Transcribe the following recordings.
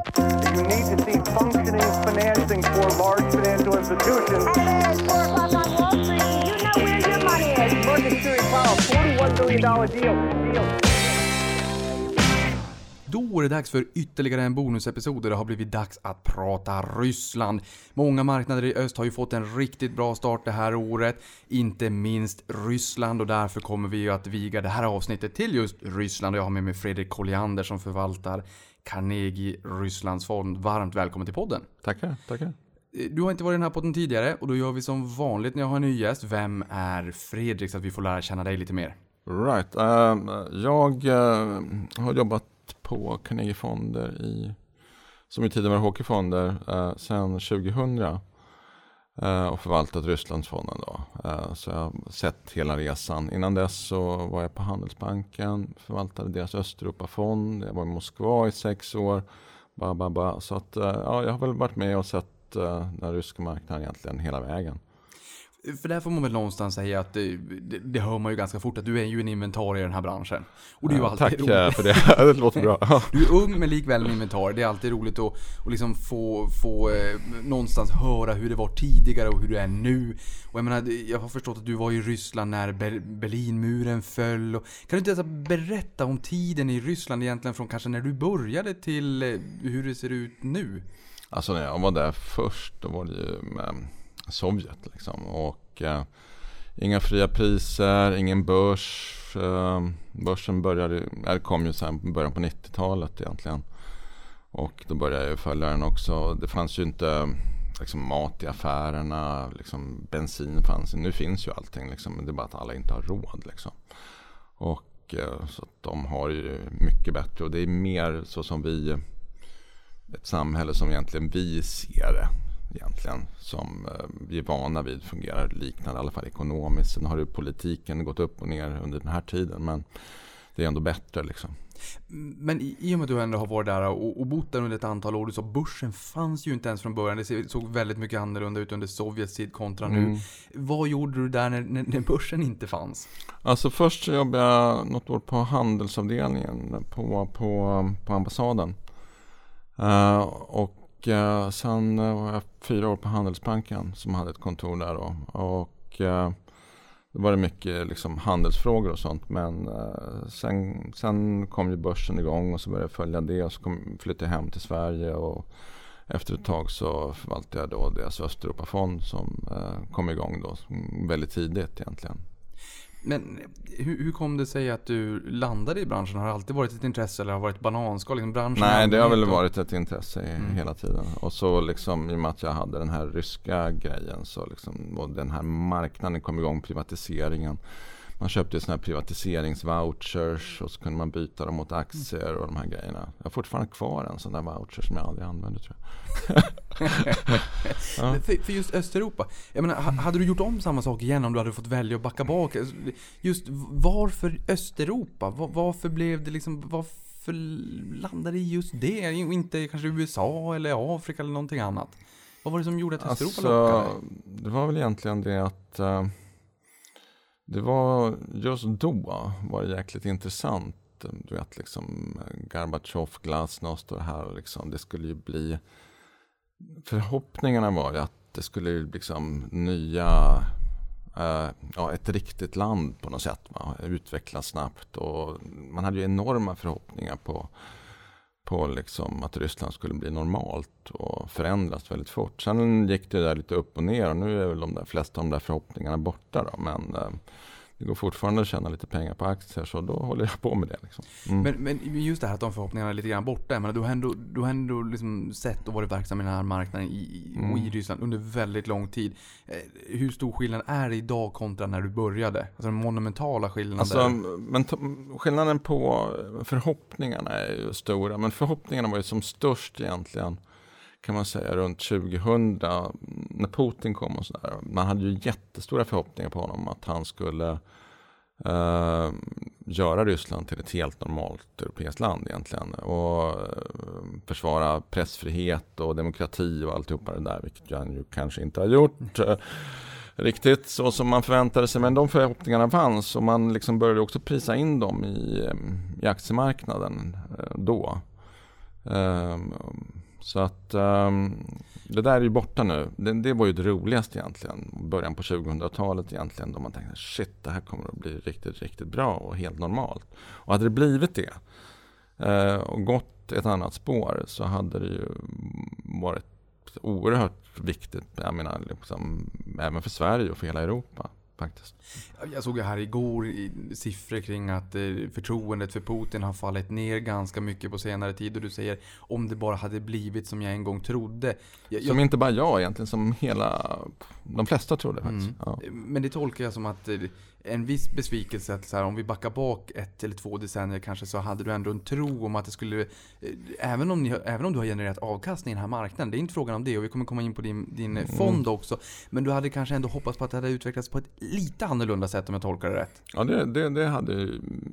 You need to see functioning financing for large financial institutions. Hey, it's 4 o'clock on Wall Street. You know where your money is. Market Security Powell, $41 billion deal. deal. Då är det dags för ytterligare en bonusepisod och det har blivit dags att prata Ryssland. Många marknader i öst har ju fått en riktigt bra start det här året, inte minst Ryssland och därför kommer vi ju att viga det här avsnittet till just Ryssland och jag har med mig Fredrik Colliander som förvaltar Carnegie Rysslandsfond. Varmt välkommen till podden. Tackar, tackar. Du har inte varit i den här podden tidigare och då gör vi som vanligt när jag har en ny gäst. Vem är Fredrik så att vi får lära känna dig lite mer? Right. Uh, jag uh, har jobbat på Carnegie Fonder i, som i tiden var hockeyfonder, uh, sedan 2000 uh, Eh, och förvaltat Rysslandsfonden. Då. Eh, så jag har sett hela resan. Innan dess så var jag på Handelsbanken, förvaltade deras Östeuropafond. Jag var i Moskva i sex år. Ba, ba, ba. Så att, eh, ja, jag har väl varit med och sett den ryska marknaden egentligen hela vägen. För där får man väl någonstans säga att det, det, det, hör man ju ganska fort att du är ju en inventarie i den här branschen. Och det är ju alltid Tack roligt. Tack för det, det låter bra. Du är ung men likväl en inventarie. Det är alltid roligt att, att liksom få, få eh, någonstans höra hur det var tidigare och hur det är nu. Och jag menar, jag har förstått att du var i Ryssland när Ber Berlinmuren föll. Och, kan du inte alltså berätta om tiden i Ryssland egentligen från kanske när du började till eh, hur det ser ut nu? Alltså när jag var där först, då var det ju med Sovjet. Liksom. Och eh, inga fria priser, ingen börs. Eh, börsen började, det kom ju sen början på 90-talet egentligen. Och då började jag följa den också. Det fanns ju inte liksom, mat i affärerna, liksom, bensin fanns Nu finns ju allting, liksom, det är bara att alla inte har råd. Liksom. Och eh, så att de har ju mycket bättre och det är mer så som vi ett samhälle som egentligen vi ser det egentligen som eh, vi är vana vid fungerar liknande, i alla fall ekonomiskt. Sen har ju politiken gått upp och ner under den här tiden men det är ändå bättre liksom. Men i och med att du ändå har varit där och, och bott där under ett antal år, du sa börsen fanns ju inte ens från början. Det såg väldigt mycket annorlunda ut under Sovjets tid kontra nu. Mm. Vad gjorde du där när, när, när, börsen inte fanns? Alltså först så jobbade jag något år på handelsavdelningen på, på, på ambassaden. Uh, och och eh, sen eh, var jag fyra år på Handelsbanken som hade ett kontor där då. Och eh, då var det mycket liksom, handelsfrågor och sånt. Men eh, sen, sen kom ju börsen igång och så började jag följa det. Och så kom, flyttade jag hem till Sverige. Och efter ett tag så förvaltade jag då deras Östeuropafond som eh, kom igång då väldigt tidigt egentligen. Men hur, hur, kom det sig att du landade i branschen? Har det alltid varit ett intresse eller har det varit bananskal? Liksom branschen Nej, det har väl varit ett intresse mm. hela tiden. Och så liksom i och med att jag hade den här ryska grejen så liksom, och den här marknaden kom igång, privatiseringen. Man köpte ju sådana här privatiseringsvouchers och så kunde man byta dem mot aktier och de här grejerna. Jag har fortfarande kvar en sån där voucher som jag aldrig använde tror jag. ja. för, för, just Östeuropa, jag menar, hade du gjort om samma sak igen om du hade fått välja att backa bak? Just varför Östeuropa? Var, varför blev det liksom, varför landade det just det? Och inte kanske USA eller Afrika eller någonting annat? Vad var det som gjorde att Östeuropa alltså, lockade? Det var väl egentligen det att uh, det var just då var det jäkligt intressant. Eh, du vet liksom eh, Gorbatjov, Glasnost och det här liksom. Det skulle ju bli Förhoppningarna var ju att det skulle bli liksom nya Uh, ja, ett riktigt land på något sätt. Va? Utvecklas snabbt och man hade ju enorma förhoppningar på, på liksom att Ryssland skulle bli normalt och förändras väldigt fort. Sen gick det där lite upp och ner och nu är väl de där flesta av de där förhoppningarna borta. Då. Men eh, det går fortfarande att tjäna lite pengar på aktier så då håller jag på med det. Liksom. Mm. Men, men just det här att de förhoppningarna är lite grann borta. Men du har ändå, du har ändå liksom sett och varit verksam i den här marknaden i, mm. och i Ryssland under väldigt lång tid. Eh, hur stor skillnad är det idag kontra när du började? Alltså den monumentala skillnaden. Alltså, men skillnaden på förhoppningarna är ju stora. Men förhoppningarna var ju som störst egentligen kan man säga runt 2000 när Putin kom och sådär. Man hade ju jättestora förhoppningar på honom att han skulle eh, göra Ryssland till ett helt normalt europeiskt land egentligen. Och ehm, försvara pressfrihet och demokrati och alltihopa det där, vilket han ju kanske inte har gjort. Eh, riktigt så som man förväntade sig. Men de förhoppningarna fanns och man liksom började också prisa in dem i, ehm, i aktiemarknaden eh, då. Ehm, så att det där är ju borta nu. Det, det var ju det roligaste egentligen. Början på 2000-talet egentligen. Då man tänkte shit det här kommer att bli riktigt, riktigt bra och helt normalt. Och hade det blivit det eh, och gått ett annat spår så hade det ju varit oerhört viktigt. Jag menar liksom, även för Sverige och för hela Europa faktiskt. Jag såg ju här igår siffror kring att eh, förtroendet för Putin har fallit ner ganska mycket på senare tid. Och du säger om det bara hade blivit som jag en gång trodde. Jag, som inte bara jag egentligen, som hela, de flesta trodde faktiskt. Mm. Ja. Men det tolkar jag som att eh, en viss besvikelse att så här, om vi backar bak ett eller två decennier kanske så hade du ändå en tro om att det skulle, eh, även om, ni, även om du har genererat avkastning i den här marknaden, det är inte frågan om det och vi kommer komma in på din, din mm. fond också. Men du hade kanske ändå hoppats på att det hade utvecklats på ett lite annorlunda sätt om jag tolkar det rätt? Ja, det, det, det hade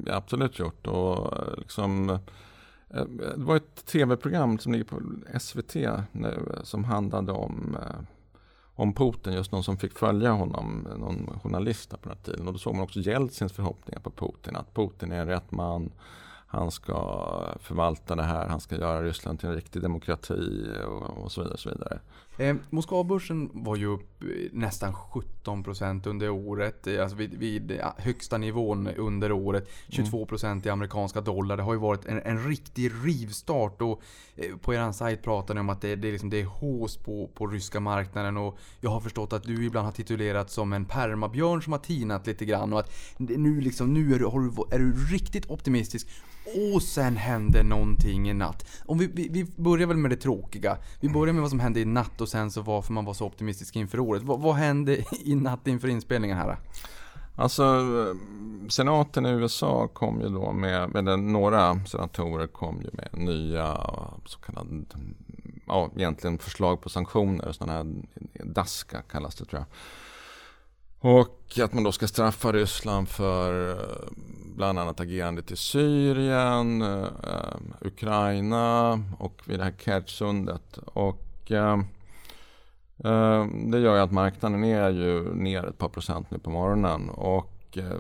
jag absolut gjort. Och liksom, eh, det var ett tv-program som ligger på SVT nu som handlade om eh, om Putin, just någon som fick följa honom, någon journalist på den här tiden. Och då såg man också Jeltsins förhoppningar på Putin, att Putin är rätt man, han ska förvalta det här, han ska göra Ryssland till en riktig demokrati och, och så vidare. Och så vidare. Eh, Moskvabörsen var ju upp eh, nästan 17% under året. Eh, alltså vid, vid högsta nivån under året. 22% mm. i amerikanska dollar. Det har ju varit en, en riktig rivstart. Och eh, på er sajt pratar ni om att det, det, är liksom, det är hås på, på ryska marknaden. Och jag har förstått att du ibland har titulerats som en permabjörn som har tinat lite grann. Och att nu, liksom, nu är, du, är du riktigt optimistisk. Och sen hände någonting i natt. Om vi, vi, vi, börjar väl med det tråkiga. Vi börjar med vad som hände i natt och sen så varför man var så optimistisk inför året. Vad, vad hände i natt inför inspelningen här? Alltså eh, senaten i USA kom ju då med, eller några senatorer kom ju med nya eh, så kallade, mm, ja egentligen förslag på sanktioner, sådana här eh, DASKA kallas det tror jag. Och att man då ska straffa Ryssland för bland annat agerandet i Syrien, eh, Ukraina och vid det här Kertjsundet. Och eh, Eh, det gör ju att marknaden är ju ner ett par procent nu på morgonen. Och eh,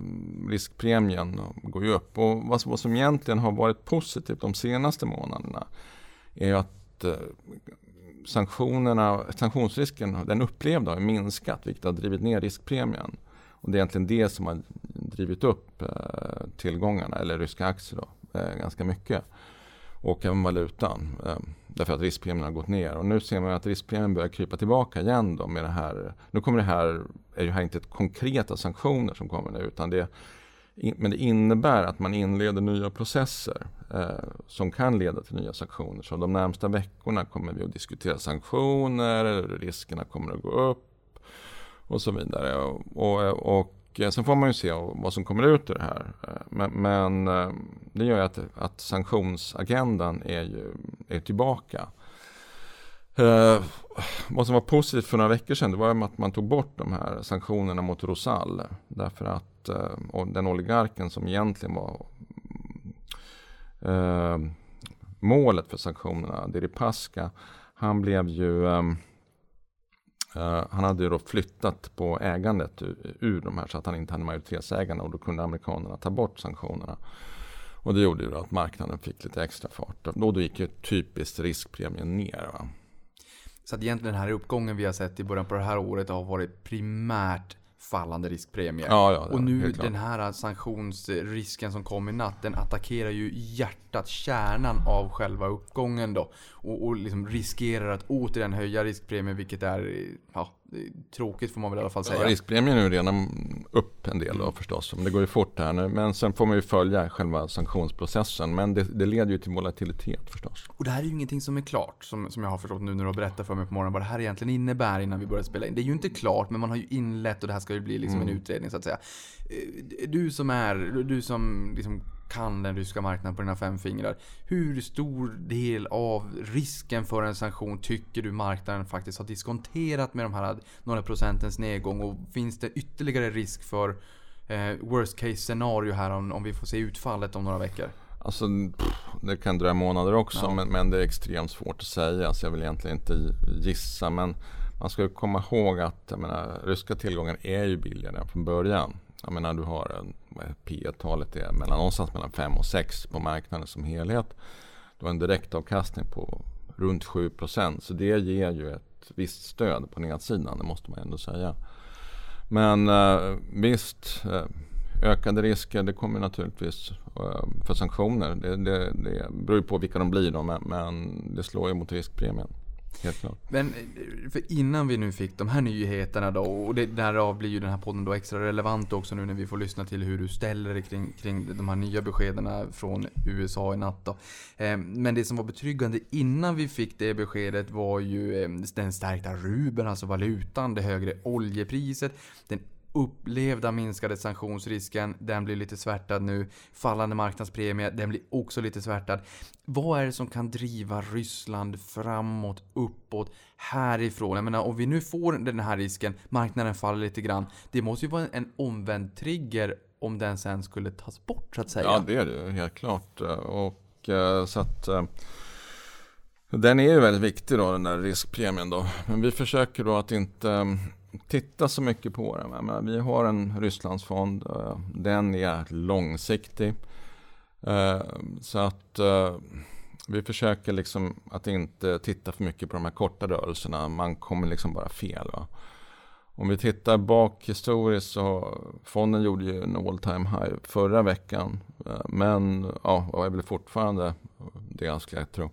riskpremien går ju upp. Och vad, som egentligen har varit positivt de senaste månaderna är ju att eh, sanktionerna, sanktionsrisken den upplevda har minskat vilket har drivit ner riskpremien. Och det är egentligen det som har drivit upp tillgångarna, eller ryska aktier då, ganska mycket. Och även valutan. Därför att riskpremien har gått ner. Och nu ser man att riskpremien börjar krypa tillbaka igen då med det här. Nu kommer det här, är det här inte konkreta sanktioner som kommer nu utan det men det innebär att man inleder nya processer eh, som kan leda till nya sanktioner. Så de närmsta veckorna kommer vi att diskutera sanktioner, riskerna kommer att gå upp och så vidare. Och, och, och Eh, sen får man ju se vad som kommer ut ur det här. Eh, men, men eh, det gör ju att, att sanktionsagendan är, ju, är tillbaka. Eh, vad som var positivt för några veckor sedan det var att man tog bort de här sanktionerna mot Rosal. Därför att eh, och den oligarken som egentligen var eh, målet för sanktionerna, Deripaska, han blev ju eh, Eh, han hade ju då flyttat på ägandet ur, ur de här så att han inte hade majoritetsägarna och då kunde amerikanerna ta bort sanktionerna. Och det gjorde ju då att marknaden fick lite extra fart. Då, då gick ju typiskt riskpremien ner. Va? Så att egentligen den här uppgången vi har sett i början på det här året har varit primärt fallande riskpremie. Ja, ja, och nu den här sanktionsrisken som kom i natt, den attackerar ju hjärtat, kärnan av själva uppgången då. Och, och liksom riskerar att återigen höja riskpremien, vilket är ja, tråkigt får man väl i alla fall säga. Ja, riskpremien är ju redan upp en del då förstås. Men det går ju fort här nu. Men sen får man ju följa själva sanktionsprocessen. Men det, det leder ju till volatilitet förstås. Och det här är ju ingenting som är klart. Som, som jag har förstått nu när du har berättat för mig på morgonen vad det här egentligen innebär innan vi börjar spela in. Det är ju inte klart men man har ju inlett och det här ska ju bli liksom mm. en utredning så att säga. Eh, du som är, du som liksom kan den ryska marknaden på dina fem fingrar. Hur stor del av risken för en sanktion tycker du marknaden faktiskt har diskonterat med de här några procentens nedgång? Och finns det ytterligare risk för eh, worst case scenario här om, om vi får se utfallet om några veckor? Alltså, det kan dröja månader också ja. men, men, det är extremt svårt att säga så jag vill egentligen inte gissa. Men man ska komma ihåg att menar, ryska tillgångar är ju billigare från början. Jag menar du har en P talet är mellan, någonstans mellan 5 och 6 på marknaden som helhet. Det var en direktavkastning på runt 7 procent. Så det ger ju ett visst stöd på nedsidan, det måste man ändå säga. Men eh, visst, eh, ökade risker det kommer naturligtvis eh, för sanktioner. Det, det, det beror ju på vilka de blir då, men, men det slår ju mot riskpremien. Helt klart. Men eh, för innan vi nu fick de här nyheterna då, och det, därav blir ju den här podden då extra relevant också nu när vi får lyssna till hur du ställer dig kring, kring de här nya beskeden från USA i natt då. Eh, men det som var betryggande innan vi fick det beskedet var ju eh, den stärkta rubeln, alltså valutan, det högre oljepriset, den upplevda minskade sanktionsrisken, den blir lite svärtad nu. Fallande marknadspremie, den blir också lite svärtad. Vad är det som kan driva Ryssland framåt, uppåt, härifrån? Jag menar, om vi nu får den här risken, marknaden faller lite grann. Det måste ju vara en omvänd trigger om den sen skulle tas bort så att säga. Ja, det är det helt klart. Och eh, så att eh, den är ju väldigt viktig då, den där riskpremien då. Men vi försöker då att inte eh, titta så mycket på det. Men vi har en Rysslandsfond. Eh, den är långsiktig. Eh, så att eh, vi försöker liksom att inte titta för mycket på de här korta rörelserna. Man kommer liksom bara fel. Va? Om vi tittar bak historiskt så fonden gjorde ju en all time high förra veckan. Men ja, och är väl fortfarande det skulle jag tro.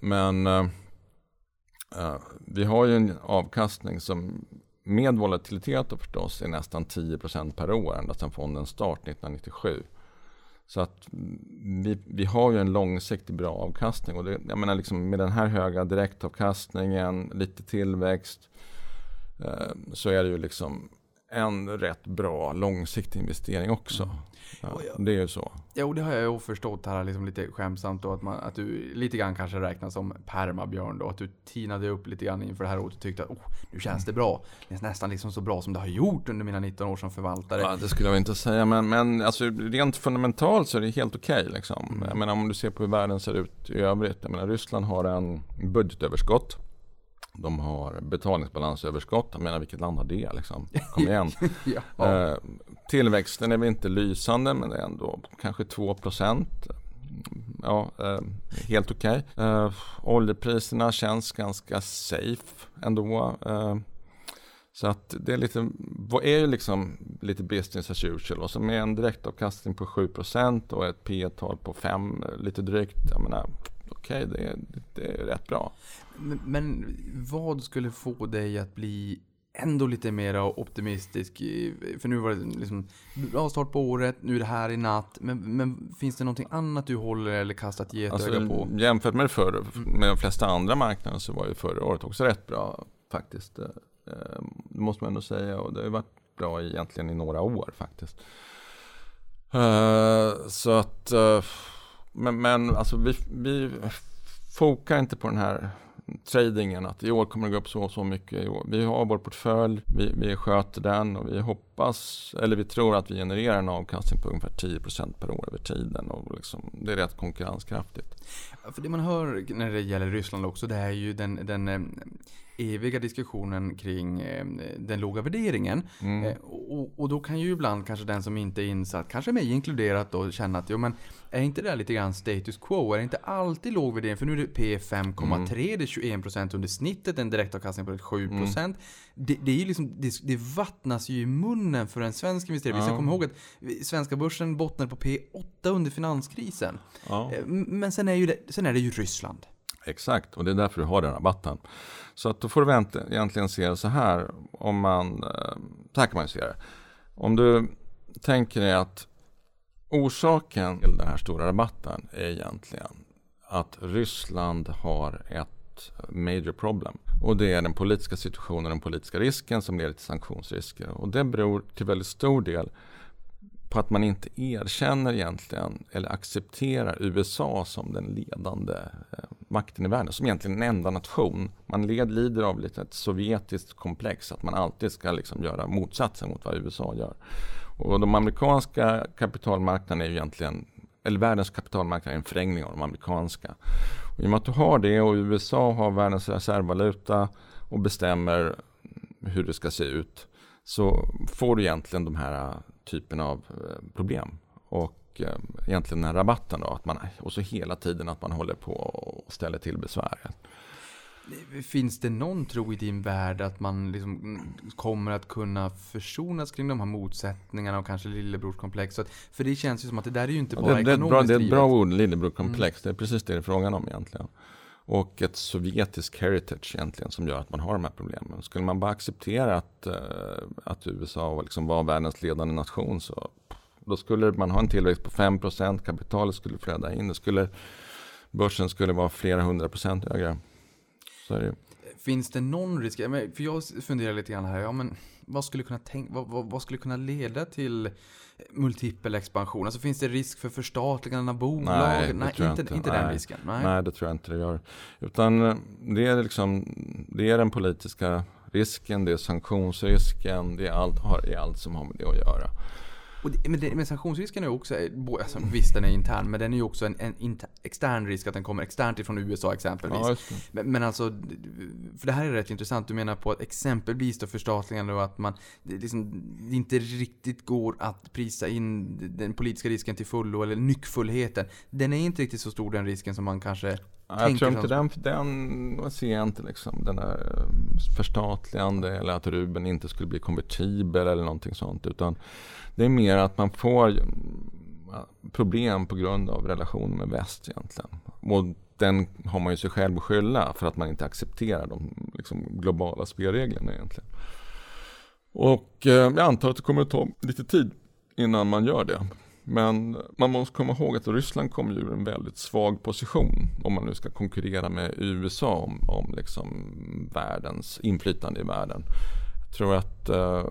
Men Uh, Eh, vi har ju en avkastning som med volatilitet förstås är nästan 10% per år ända sedan fondens start 1997. Så att vi, vi har ju en långsiktig bra avkastning och det, jag menar liksom med den här höga direktavkastningen, lite tillväxt eh, så är det ju liksom en rätt bra långsiktig investering också. Mm. Ja, det är ju så. Jo, det har jag ju förstått här liksom lite skämtsamt då. Att, man, att du lite grann kanske räknas som permabjörn då. Att du tinade upp lite grann inför det här året och tyckte att oh, nu känns det bra. Det är nästan liksom så bra som det har gjort under mina 19 år som förvaltare. Ja, det skulle jag inte säga. Men, men alltså, rent fundamentalt så är det helt okej. Okay, liksom. Mm. Jag menar, om du ser på hur världen ser ut i övrigt. Jag menar, Ryssland har en budgetöverskott. De har betalningsbalansöverskott. Jag menar vilket land har det liksom? Kom igen. ja. eh, tillväxten är väl inte lysande men det är ändå kanske 2 Ja, eh, helt okej. Okay. Eh, oljepriserna känns ganska safe ändå. Eh, så att det är lite, vad är ju liksom lite business as usual och så med en direktavkastning på 7% och ett P tal på 5 lite drygt. Jag menar, okej, okay, det, det är rätt bra. Men, men, vad skulle få dig att bli ändå lite mer optimistisk? För nu var det liksom bra start på året, nu är det här i natt. Men, men finns det någonting annat du håller eller kastat getöga alltså, på? Jämfört med, förr, med de flesta andra marknader så var ju förra året också rätt bra faktiskt. Eh, det måste man ändå säga och det har varit bra egentligen i några år faktiskt. Eh, så att eh, men, men alltså vi, vi fokar inte på den här tradingen att i år kommer det gå upp så och så mycket. Vi har vår portfölj, vi, vi sköter den och vi hoppas, eller vi tror att vi genererar en avkastning på ungefär 10% per år över tiden. Och liksom, det är rätt konkurrenskraftigt. För det man hör när det gäller Ryssland också, det är ju den, den eh, eviga diskussionen kring eh, den låga värderingen. Mm. Eh, och, och, då kan ju ibland kanske den som inte är insatt, kanske mig inkluderat då, känna att jo men är inte det lite grann status quo? Är det inte alltid låg värdering? För nu är det P 5,3, mm. det är 21% under snittet, en direktavkastning på 7%. Mm. Det, det, är ju liksom, det, det, vattnas ju i munnen för en svensk investerare. Ja. Vi ska komma ihåg att svenska börsen bottnade på P8 under finanskrisen. Ja. Eh, men sen är, ju det, sen är det ju Ryssland. Exakt, och det är därför du har den rabatten. Så att då får du egentligen se det så här. Om man, eh, så här kan man ju se det. Om du tänker dig att orsaken till den här stora rabatten är egentligen att Ryssland har ett major problem. Och det är den politiska situationen, och den politiska risken som leder till sanktionsrisker. Och det beror till väldigt stor del på att man inte erkänner egentligen eller accepterar USA som den ledande eh, makten i världen, som egentligen en enda nation. Man led, lider av lite ett sovjetiskt komplex, att man alltid ska liksom göra motsatsen mot vad USA gör. Och de amerikanska kapitalmarknaderna är ju egentligen, eller världens kapitalmarknad är en förlängning av de amerikanska. Och I och med att du har det och USA har världens reservvaluta och bestämmer hur det ska se ut så får du egentligen de här äh, typen av äh, problem. Och äh, egentligen den här rabatten då. Att man, och så hela tiden att man håller på och ställer till besvär. Finns det någon tro i din värld att man liksom kommer att kunna försonas kring de här motsättningarna och kanske lillebrorskomplexet? För det känns ju som att det där är ju inte bara det, det, är ett bra, ekonomiskt det är ett bra ord, lillebrorkomplex. Det är precis det det är frågan om egentligen. Och ett sovjetisk heritage egentligen som gör att man har de här problemen. Skulle man bara acceptera att, eh, att USA liksom var världens ledande nation så då skulle man ha en tillväxt på 5%, kapitalet skulle flöda in, det skulle, börsen skulle vara flera hundra procent högre. Så är det. Finns det någon risk? För jag funderar lite grann här. Ja, men vad, skulle kunna tänk, vad, vad, vad skulle kunna leda till multipel expansion? Alltså finns det risk för förstatligande av bolag? Nej, det tror jag inte, inte. inte den Nej. risken. Nej. det tror jag inte det gör. Utan eh, det är, liksom, det är den politiska risken, det är sanktionsrisken, det är allt, har, är allt som har med det att göra. Det, men, det, men sanktionsrisken är också, eh, alltså, visst den är intern, men den är ju också en, en inter, extern risk att den kommer externt ifrån USA exempelvis. Ja. Men, men alltså, för det här är rätt intressant. Du menar på att exempelvis då förstatligande och att man det, liksom, det inte riktigt går att prisa in den politiska risken till fullo eller nyckfullheten. Den är inte riktigt så stor den risken som man kanske Ja, Jag tror inte den, den ser jag inte liksom. Den här eh, förstatligande eller att Ruben inte skulle bli konvertibel eller någonting sånt. Utan det är mer att man får eh, problem på grund av relationen med väst egentligen. Och den har man ju sig själv att skylla för att man inte accepterar de liksom, globala spelreglerna egentligen. Och eh, jag antar att det kommer att ta lite tid innan man gör det. Men man måste komma ihåg att Ryssland kommer ju ur en väldigt svag position om man nu ska konkurrera med USA om, om liksom världens inflytande i världen. Jag tror att eh,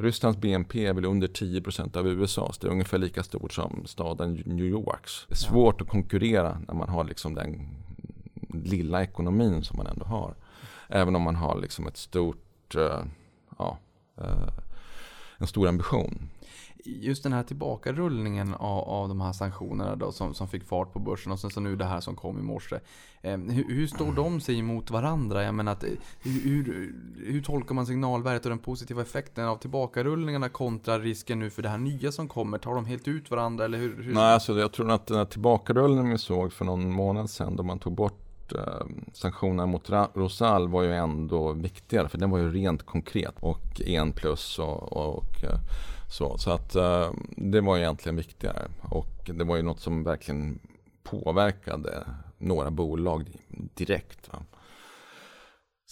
Rysslands BNP är väl under 10% av USAs. Det är ungefär lika stort som staden New Yorks. Det är svårt att konkurrera när man har liksom den lilla ekonomin som man ändå har. Även om man har liksom ett stort, eh, ja, eh, en stor ambition. Just den här tillbakarullningen av, av de här sanktionerna då, som, som fick fart på börsen och sen så nu det här som kom i morse. Eh, hur, hur står de sig mot varandra? Jag menar att, eh, hur, hur, hur tolkar man signalvärdet och den positiva effekten av tillbakarullningarna kontra risken nu för det här nya som kommer? Tar de helt ut varandra eller hur? Nej, alltså jag tror att den här tillbakarullningen vi såg för någon månad sedan då man tog bort eh, sanktionerna mot Rosal var ju ändå viktigare för den var ju rent konkret och en plus och, och eh, så. Så att eh, det var egentligen viktigare och det var ju något som verkligen påverkade några bolag direkt. Va?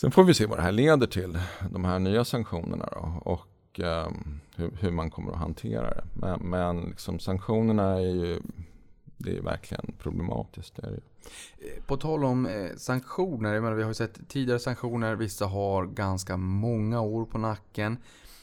Sen får vi se vad det här leder till, de här nya sanktionerna då, och eh, hur, hur man kommer att hantera det. Men, men liksom, sanktionerna är ju, det är verkligen problematiskt. Det är det. Eh, på tal om eh, sanktioner, jag menar, vi har ju sett tidigare sanktioner, vissa har ganska många år på nacken.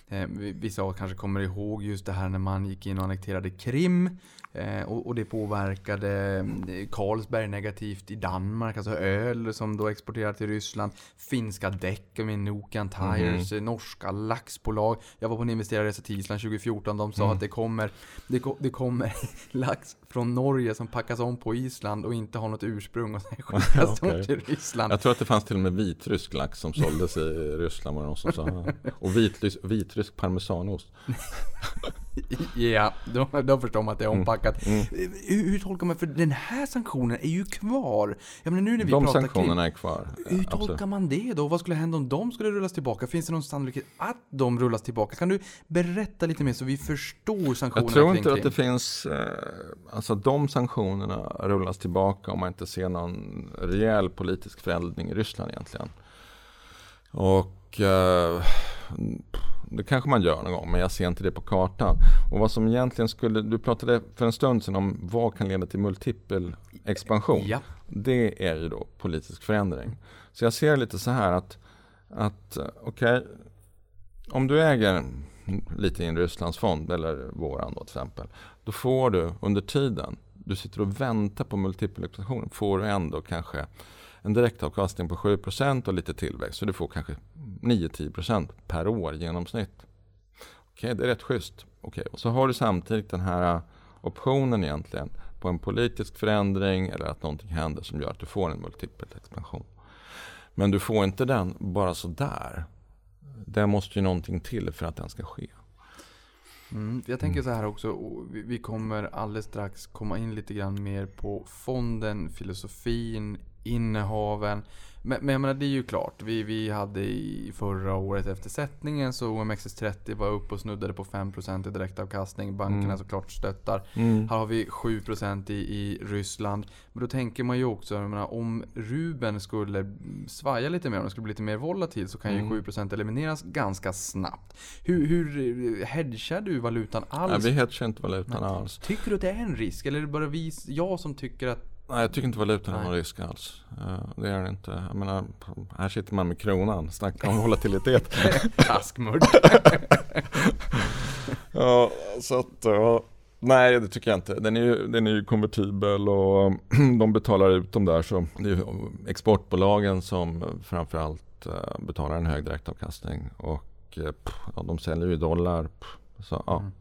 Eh, vissa kanske kommer ihåg just det här när man gick in och annekterade Krim. Eh, och, och det påverkade eh, Carlsberg negativt i Danmark, alltså öl som då exporterar till Ryssland. Finska däck med Nokian Tires, eh, norska laxbolag. Jag var på en investerarresa till Island 2014, de sa att det kommer, det, ko- det kommer lax från Norge som packas om på Island och inte har något ursprung och sen skickas de till Ryssland. Jag tror att det fanns till och med vitrysk lax som såldes i Ryssland som sa. Och vitrysk, vitrysk parmesanost. Ja, då, då förstår man att det är ompackat. Mm. Hur, hur tolkar man, för den här sanktionen är ju kvar. Jag menar nu när vi De pratar sanktionerna är kvar. Hur Ja, tolkar absolut. man det då? Vad skulle hända om de skulle rullas tillbaka? Finns det någon sannolikhet att de rullas tillbaka? Kan du berätta lite mer så vi förstår sanktionerna Jag tror kring inte att Krim? det finns, eh, alltså de sanktionerna rullas tillbaka om man inte ser någon rejäl politisk förändring i Ryssland egentligen. Och eh, det kanske man gör någon gång, men jag ser inte det på kartan. Och vad som egentligen skulle, du pratade för en stund sedan om vad kan leda till multipel expansion. Ja. Det är ju då politisk förändring. Så jag ser lite så här att, att okej, om du äger lite i en Rysslandsfond eller våran då till exempel. Då får du under tiden du sitter och väntar på multipelexpansion får du ändå kanske en direktavkastning på 7% och lite tillväxt. Så du får kanske 9-10% per år i genomsnitt. Okej, det är rätt schysst. Okej, och så har du samtidigt den här äh, optionen egentligen på en politisk förändring eller att någonting händer som gör att du får en multipelexpansion. Men du får inte den bara sådär. Det måste ju någonting till för att den ska ske. Mm, jag tänker så här också, vi- vi kommer alldeles strax komma in lite grann mer på fonden, filosofin, innehaven. Men, men jag menar, det är ju klart. Vi, vi hade i förra året efter sättningen så OMXS30 var uppe och snuddade på 5% i direktavkastning. Bankerna Mm. såklart stöttar. Mm. Här har vi 7% i, i Ryssland. Men då tänker man ju också, jag menar, om Ruben skulle svaja lite mer, om den skulle bli lite mer volatil så kan ju Mm. 7% elimineras ganska snabbt. Hur, hur hedgar du valutan alls? Nej, vi hedgar inte valutan alls. Tycker du att det är en risk? Eller är det bara vi, jag som tycker att... Nej, jag tycker inte valutan är någon risk alls. Eh, det är det inte. Jag menar, här sitter man med kronan. Snacka om volatilitet. Taskmörd. ja, så att, ja. Nej, det tycker jag inte. Den är ju, den är ju konvertibel och de betalar ut dem där. Så det är ju exportbolagen som framförallt eh, betalar en hög direktavkastning. Och eh, ja, de säljer ju dollar. Så, ja. Mm.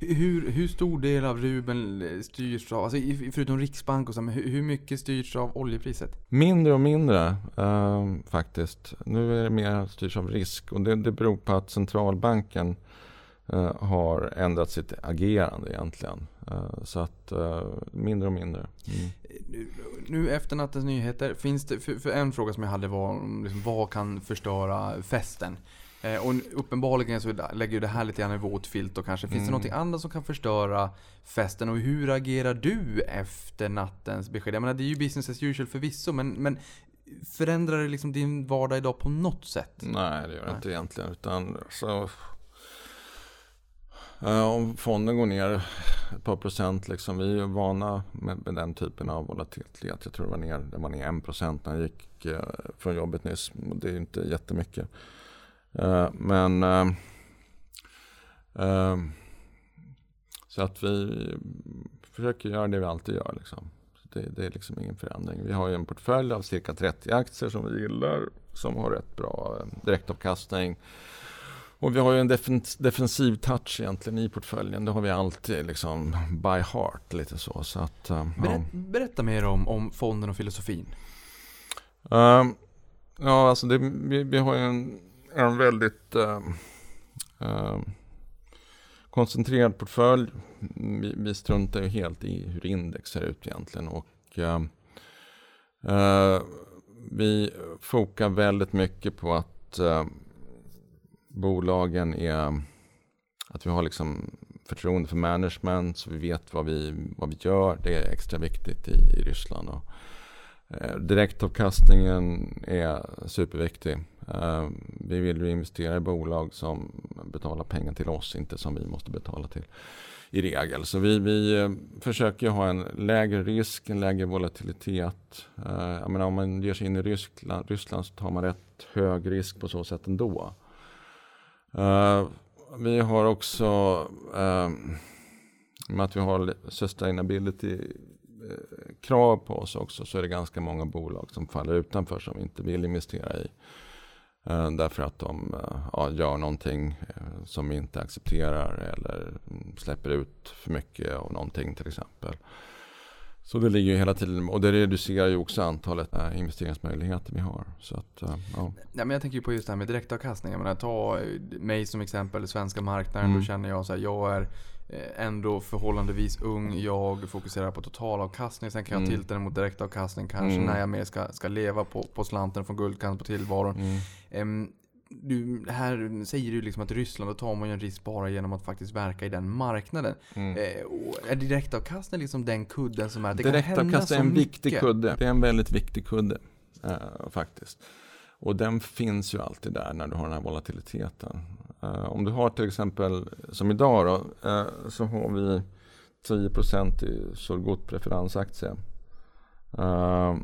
Hur, hur stor del av Ruben styrs av, alltså förutom Riksbank och så, men hur, mycket styrs av oljepriset? Mindre och mindre eh, faktiskt. Nu är det mer styrs av risk och det, det beror på att centralbanken eh, har ändrat sitt agerande egentligen. Eh, så att eh, mindre och mindre. Mm. Nu, nu efter nattens nyheter, finns det, för, för en fråga som jag hade var om liksom, vad kan förstöra festen? Eh, och uppenbarligen så lägger ju det här lite grann i våt filt och kanske. Finns det Mm. något annat som kan förstöra festen? Och hur agerar du efter nattens besked? Jag menar det är ju business as usual förvisso men, men förändrar det liksom din vardag idag på något sätt? Nej, det gör det Nej. inte egentligen. Utan så, eh, om fonden går ner ett par procent, liksom, vi är vana med, med den typen av volatilitet. Jag tror det var ner, det var ner 1 procent när jag gick eh, från jobbet nyss. Det är ju inte jättemycket. Eh, men eh, eh, så att vi försöker göra det vi alltid gör. Liksom. Det, det är liksom ingen förändring. Vi har ju en portfölj av cirka 30 aktier som vi gillar. Som har rätt bra direktavkastning. Och vi har ju en defen- defensiv touch egentligen i portföljen. Det har vi alltid liksom by heart lite så. så att. Berä, berätta mer om, om fonden och filosofin. Ehm, ja, alltså det, vi, vi har ju en, en väldigt eh, eh, koncentrerad portfölj. Vi, vi struntar ju helt i hur index ser ut egentligen. Och, ehm, eh, vi fokar väldigt mycket på att ehm, bolagen är att vi har liksom förtroende för management så vi vet vad vi, vad vi gör. Det är extra viktigt i, i Ryssland. Och, Eh, Direktavkastningen är superviktig. Eh, vi vill ju investera i bolag som betalar pengar till oss, inte som vi måste betala till i regel. Så vi, vi eh, försöker ha en lägre risk, en lägre volatilitet. Eh, jag menar, om man ger sig in i Ryssland, Ryssland så tar man rätt hög risk på så sätt ändå. Vi har också, i och med att vi har sustainability krav på oss också så är det ganska många bolag som faller utanför som vi inte vill investera i. Eh, därför att de eh, ja, gör någonting eh, som vi inte accepterar eller mm, släpper ut för mycket av någonting till exempel. Så det ligger ju hela tiden och det reducerar ju också antalet investeringsmöjligheter vi har. Så att, ja. Ja, men jag tänker ju på just det här med direktavkastning. Jag menar, ta mig som exempel, svenska marknaden. Mm. Då känner jag så här, jag är ändå förhållandevis ung. Jag fokuserar på totalavkastning. Sen kan jag Mm. tilta den mot direktavkastning kanske Mm. när jag mer ska, ska leva på, på slanten från guldkant på tillvaron. Mm. Ehm, du, här säger du liksom att i Ryssland då tar man ju en risk bara genom att faktiskt verka i den marknaden. Mm. Eh, är direktavkastning liksom den kudden som är... Det Direktavkastning är en viktig mycket. kudde. Det är en väldigt viktig kudde eh, faktiskt. Och den finns ju alltid där när du har den här volatiliteten. Eh, om du har till exempel, som idag då, eh, så har vi 10% i Surgut preferensaktie. Eh,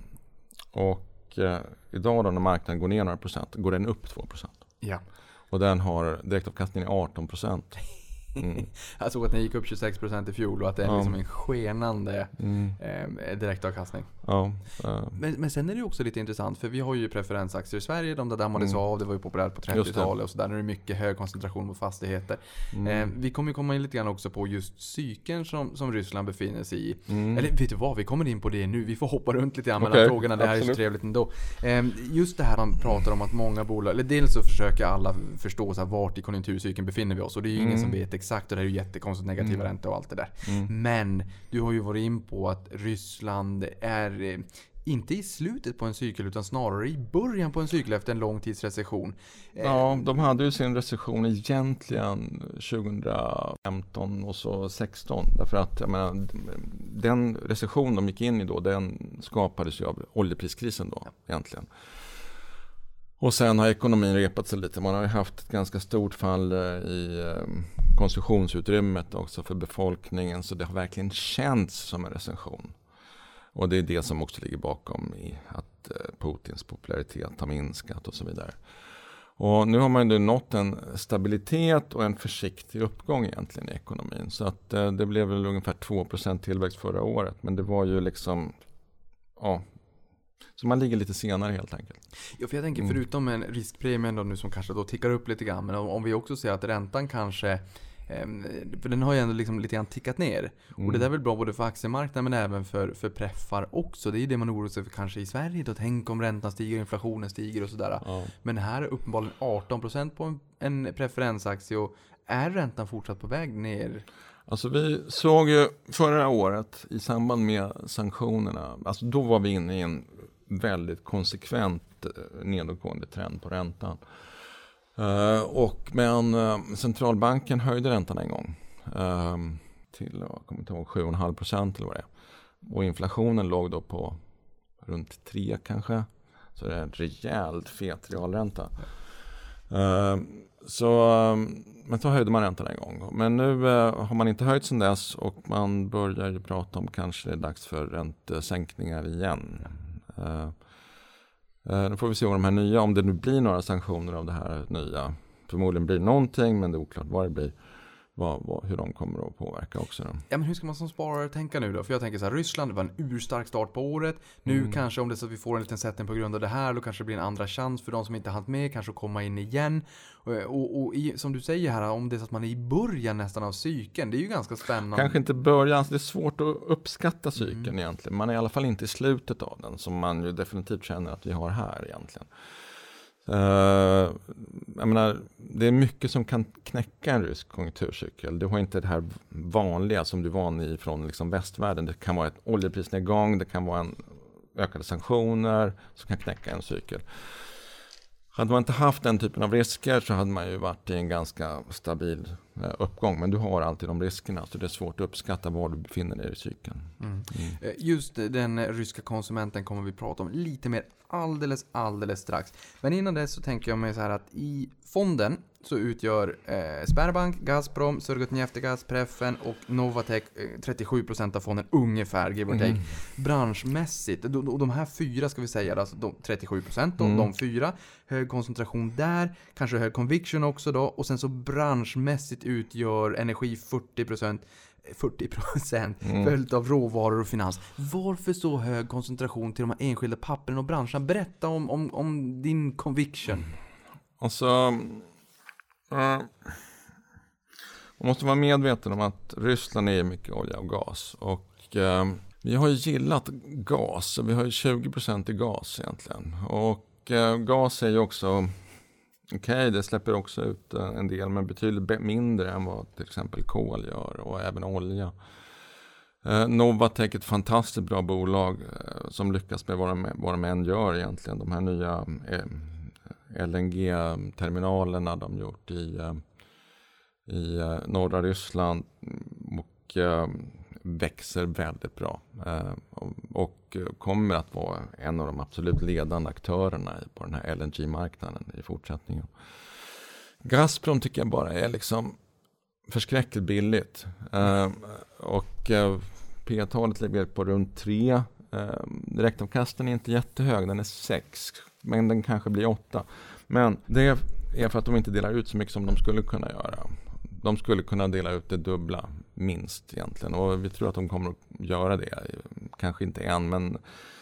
och idag då när marknaden går ner några procent, går den upp 2%. Ja. Och den har direktavkastningen 18%. Mm. Jag såg att den gick upp 26% i fjol och att det är liksom en skenande Mm. direktavkastning. Ja, eh, Men, men sen är det också lite intressant för vi har ju preferensaktier i Sverige. De där dammades Mm. av, det var ju populärt på Just det. 30-talet och sådär. Nu är det mycket hög koncentration på fastigheter. mm, Eh, vi kommer komma in lite grann också på just cykeln som, som Ryssland befinner sig i. mm. Eller vet du vad, vi kommer in på det nu. Vi får hoppa runt lite grann mellan Okej, frågorna. Det här är så absolut. trevligt ändå. Eh, just det här han pratar om att många bolag, eller dels så försöker alla förstå så här, vart i konjunkturcykeln befinner vi oss. Och det är ju ingen Mm. som vet exakt och det är ju jättekonstigt negativa Mm. räntor och allt det där. Mm. Men du har ju varit in på att Ryssland är Eh, inte i slutet på en cykel utan snarare i början på en cykel efter en lång tids recession. Eh, ja, de hade ju sin recession egentligen 2015 och så 16. Därför att jag menar, den recession de gick in i då, den skapades ju av oljepriskrisen då egentligen. Och sen har ekonomin repat sig lite. Man har ju haft ett ganska stort fall eh, i konsumtionsutrymmet också för befolkningen. Så det har verkligen känts som en recession. Och det är det som också ligger bakom i att eh, Putins popularitet har minskat och så vidare. Och nu har man ju nått en stabilitet och en försiktig uppgång egentligen i ekonomin. Så att eh, det blev väl ungefär 2% tillväxt förra året. Men det var ju liksom, ja, så man ligger lite senare helt enkelt. Ja, för jag tänker Mm. förutom en riskpremie nu som kanske då tickar upp lite grann. Men om, vi också ser att räntan kanske för den har ju ändå liksom lite grann tickat ner. Och Mm. det där är väl bra både för aktiemarknaden men även för, för preffar också. Det är ju det man oroar sig för kanske i Sverige då. Tänk om räntan stiger, inflationen stiger och sådär. Ja. Men här är uppenbarligen 18% på en, en preferensaktie och är räntan fortsatt på väg ner? Alltså vi såg ju förra året i samband med sanktionerna, alltså då var vi inne i en väldigt konsekvent eh, nedåtgående trend på räntan. Eh, och men eh, centralbanken höjde räntan en gång ehm, till, jag kommer inte ihåg, 7,5 procent eller vad det är. Och inflationen låg då på runt 3 kanske. Så det är en rejält fet realränta. Ehm, så, ehm, men så höjde man räntan en gång. Men nu eh, har man inte höjt sedan dess och man börjar ju prata om kanske det är dags för räntesänkningar igen. Eh, Nu får vi se om de här nya, om det nu blir några sanktioner av det här nya. Förmodligen blir det någonting men det är oklart vad det blir. Vad, vad, hur de kommer att påverka också. Då. Ja men hur ska man som sparare tänka nu då? För jag tänker så här, Ryssland var en urstark start på året. Nu Mm. kanske om det så att vi får en liten sättning på grund av det här, då kanske det blir en andra chans för de som inte haft med, kanske att komma in igen. Och, och, och i, som du säger här, om det är så att man är i början nästan av cykeln, det är ju ganska spännande. Kanske inte början, alltså det är svårt att uppskatta cykeln Mm. egentligen. Man är i alla fall inte i slutet av den som man ju definitivt känner att vi har här egentligen. Uh, jag menar, det är mycket som kan knäcka en rysk konjunkturcykel. Du har inte det här vanliga som du är van i från liksom västvärlden. Det kan vara ett oljeprisnedgång, det kan vara en ökade sanktioner som kan knäcka en cykel. Hade man inte haft den typen av risker så hade man ju varit i en ganska stabil eh, uppgång. Men du har alltid de riskerna så det är svårt att uppskatta var du befinner dig i cykeln. Mm. Eh, Just den ryska konsumenten kommer vi prata om lite mer alldeles, alldeles strax. Men innan det så tänker jag mig så här att i fonden så utgör eh, Sberbank, Gazprom, Surgutneftegas, Preffen och Novatek eh, 37% av fonden ungefär, give or take. Mm. Branschmässigt, de, de, de här fyra ska vi säga, alltså de 37% de, Mm. de fyra. Hög koncentration där, kanske hög conviction också då. Och sen så branschmässigt utgör energi 40% 40% Mm. följt av råvaror och finans. Varför så hög koncentration till de här enskilda pappren och branscherna? Berätta om, om, om din conviction. Och så, eh, man måste vara medveten om att Ryssland är mycket olja och gas. Och eh, vi har ju gillat gas, vi har ju 20% i gas egentligen. Och eh, gas är ju också, okej det släpper också ut eh, en del men betydligt mindre än vad till exempel kol gör och även olja. Eh, Novatek är ett fantastiskt bra bolag eh, som lyckas med vad de, vad de än gör egentligen. De här nya eh, LNG-terminalerna de gjort i, eh, i eh, norra Ryssland och eh, växer väldigt bra. Och, kommer att vara en av de absolut ledande aktörerna på den här LNG-marknaden i fortsättningen. Gazprom tycker jag bara är liksom förskräckligt billigt. Och P-talet ligger på runt 3. Direktavkastningen är inte jättehög, den är 6. Men den kanske blir åtta. Men det är för att de inte delar ut så mycket som de skulle kunna göra. de skulle kunna dela ut det dubbla, minst egentligen. Och vi tror att de kommer att göra det. Kanske inte än, men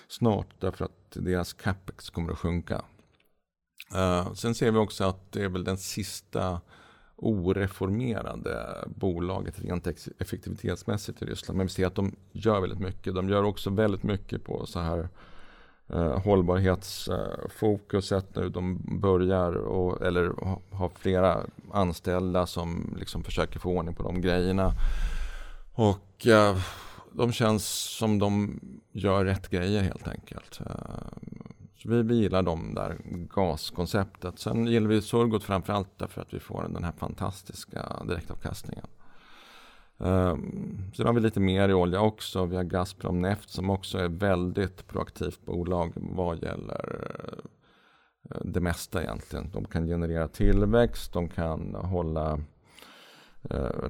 snart. Därför att deras capex kommer att sjunka. Uh, sen ser vi också att det är väl den sista oreformerade bolaget rent effektivitetsmässigt i Ryssland. Men vi ser att de gör väldigt mycket. De gör också väldigt mycket på så här eh, hållbarhetsfokuset nu. De börjar, och, eller har flera anställda som liksom försöker få ordning på de grejerna. Och eh, de känns som de gör rätt grejer helt enkelt. Eh, så vi, vi gillar de där gaskonceptet. Sen gillar vi Surgot framförallt därför att vi får den här fantastiska direktavkastningen. Ehm, sen har vi lite mer i olja också. Vi har Gazprom Neft som också är väldigt proaktivt bolag vad gäller eh, det mesta egentligen. De kan generera tillväxt, de kan hålla eh,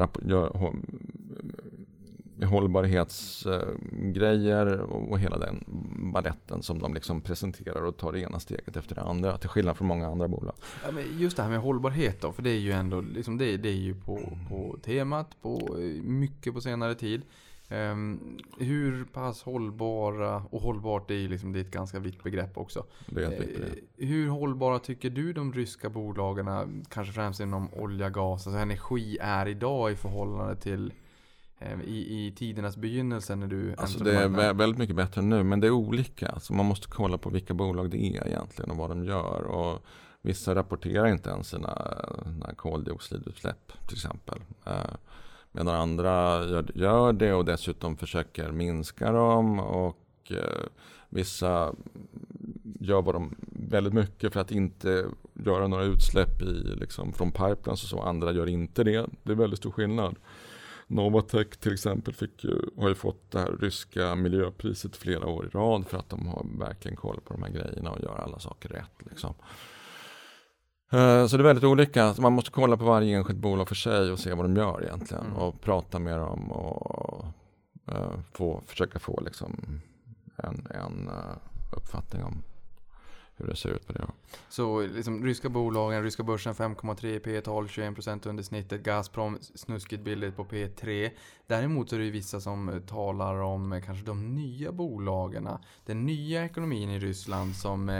hållbarhetsgrejer och hela den balletten som de liksom presenterar och tar det ena steget efter det andra. Till skillnad från många andra bolag. Ja, men just det här med hållbarhet då, för det är ju ändå liksom det, det är ju på, på temat på mycket på senare tid. Um, hur pass hållbara, och hållbart är ju liksom, det är ett ganska vitt begrepp också. Det vitt begrepp. Uh, hur hållbara tycker du de ryska bolagen, kanske främst inom olja, gas, alltså energi är idag i förhållande till Eh, i, i tidernas begynnelse när du Alltså det är väldigt mycket bättre nu men det är olika. Alltså man måste kolla på vilka bolag det är egentligen och vad de gör. Och vissa rapporterar inte ens sina, sina koldioxidutsläpp till exempel. Eh, medan andra gör, gör, det och dessutom försöker minska dem. Och eh, vissa gör vad de väldigt mycket för att inte göra några utsläpp i, liksom, från pipelines och så. Andra gör inte det. Det är väldigt stor skillnad. Novatech till exempel fick ju, har ju fått det här ryska miljöpriset flera år i rad för att de har verkligen koll på de här grejerna och gör alla saker rätt. Liksom. Eh, så det är väldigt olika. man måste kolla på varje enskilt bolag för sig och se vad de gör egentligen. Mm. Och prata med dem och uh, få, försöka få liksom en, en uh, uppfattning om hur det ser ut på det. Så liksom, ryska bolagen, ryska börsen 5,3 P tal 21% under snittet. Gazprom snuskigt billigt på P3. Däremot så är det ju vissa som talar om eh, kanske de nya bolagen. Den nya ekonomin i Ryssland som eh,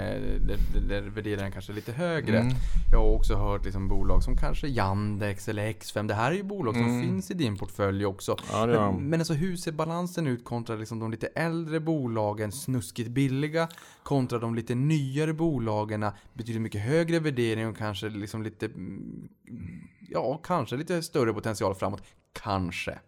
där värderar den kanske lite högre. Mm. Jag har också hört liksom bolag som kanske Yandex eller X5. Det här är ju bolag som mm. finns i din portfölj också. Ja, men, men alltså hur ser balansen ut kontra liksom de lite äldre bolagen, snuskigt billiga, kontra de lite nyare bolagen, betydligt mycket högre värdering och kanske liksom lite, mm, ja, kanske lite större potential framåt. Kanske.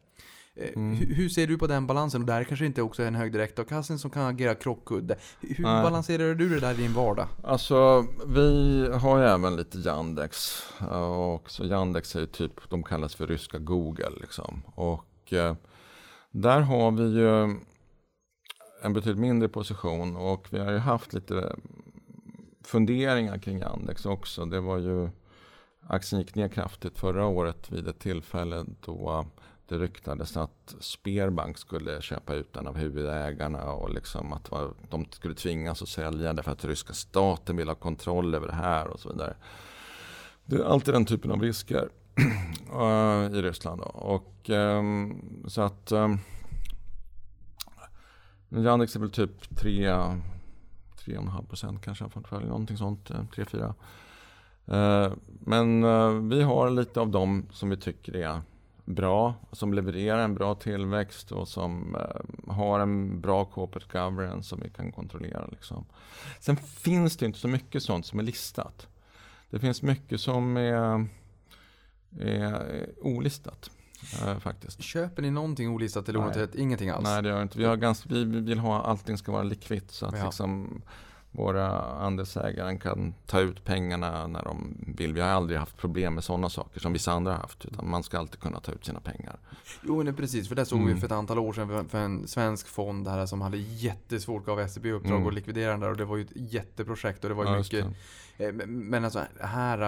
Eh, mm. Hur ser du på den balansen? Och där kanske inte också är en hög direktavkastning som kan agera krockkudde. Hur Nej. balanserar du det där i din vardag? Alltså, vi har ju även lite Yandex. Och så Yandex är ju typ, de kallas för ryska Google liksom. Och eh, där har vi ju en betydligt mindre position och vi har ju haft lite funderingar kring Yandex också. Det var ju aktien gick ner kraftigt förra året vid ett tillfälle då det ryktades att Sperbank skulle köpa ut den av huvudägarna och liksom att de skulle tvingas att sälja därför att ryska staten vill ha kontroll över det här och så vidare. Det är alltid den typen av risker eh, i Ryssland. Då. Och, um, så att um, Yandex är väl typ 3 3,5 procent kanske av portföljen, någonting sånt, eh, 3-4. Eh, men eh, vi har lite av dem som vi tycker är bra, som levererar en bra tillväxt och som eh, har en bra corporate governance som vi kan kontrollera. Liksom. Sen finns det inte så mycket sånt som är listat. Det finns mycket som är, är olistat. Eh, faktiskt. Köper ni någonting olistat eller onoterat? Ingenting alls? Nej det gör inte. Vi, har ganska, vi vill ha allting ska vara likvitt så att ja. liksom, våra andelsägare kan ta ut pengarna när de vill. Vi har aldrig haft problem med sådana saker som vissa andra har haft. Utan man ska alltid kunna ta ut sina pengar. Jo, nej, precis. För det såg mm. vi för ett antal år sedan för en svensk fond här som hade jättesvårt, gav SEB uppdrag mm. att likvidera den där. Och det var ju ett jätteprojekt och det var ju ja, mycket Eh, men alltså här,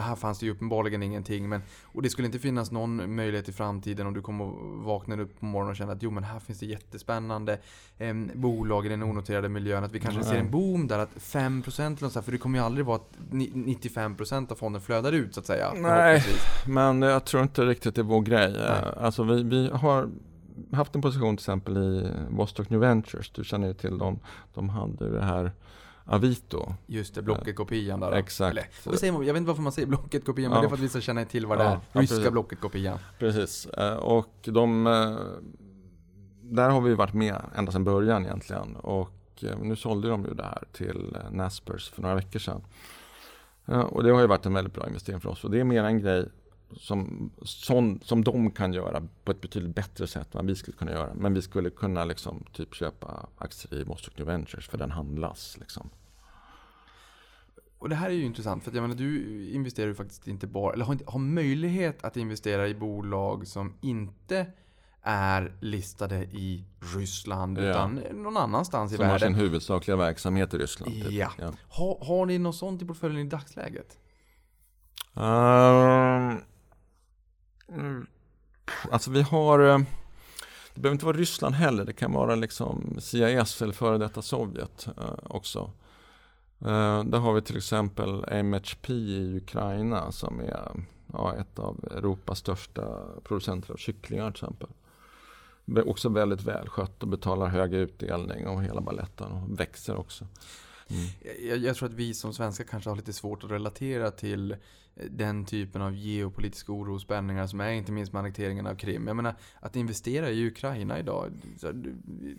här fanns det ju uppenbarligen ingenting. Men, och det skulle inte finnas någon möjlighet i framtiden om du kommer och vaknar upp på morgonen och känner att jo men här finns det jättespännande eh, bolag i den onoterade miljön. Att vi kanske mm. ser en boom där att 5% eller något sånt, för det kommer ju aldrig vara att ni- 95% av fonden flödar ut så att säga. Nej. Men jag tror inte riktigt det är vår grej. Nej. Eh, Alltså vi, vi har haft en position till exempel i Vostok New Ventures. Du känner ju till dem. De hade det här Avito. Just det, Blocket-kopian där. Exakt. Eller, vad säger man? Jag vet inte varför man säger Blocket-kopian, men Ja. det är för att vi ska känna till vad det Ja, är. ja, Ryska precis. Blocket-kopian. Precis. Eh, Och de, eh, där har vi varit med ända sedan början egentligen. Och eh, nu sålde de ju det här till Naspers för några veckor sedan. Och det har ju varit en väldigt bra investering för oss. Och det är mer en grej som, som, som de kan göra på ett betydligt bättre sätt än vad vi skulle kunna göra. Men vi skulle kunna liksom typ köpa aktier i Vostok New Ventures för den handlas. Liksom. Och det här är ju intressant, för att jag menar, du investerar ju faktiskt inte bara, eller har, inte, har möjlighet att investera i bolag som inte är listade i Ryssland, Ja. utan någon annanstans i Som har världen. sin huvudsakliga verksamhet i Ryssland. Typ. Ja. Har, har ni något sånt i portföljen i dagsläget? Mm, alltså vi har, eh, det behöver inte vara Ryssland heller, det kan vara liksom CIS eller före detta Sovjet eh, också. Uh, där har vi till exempel MHP i Ukraina som är ja, ett av Europas största producenter av kycklingar till exempel. Också väldigt välskött och betalar hög utdelning och hela baletten och växer också. Mm. Jag, jag tror att vi som svenskar kanske har lite svårt att relatera till den typen av geopolitiska oro och spänningar som är inte minst med annekteringen av Krim. Jag menar, att investera i Ukraina idag.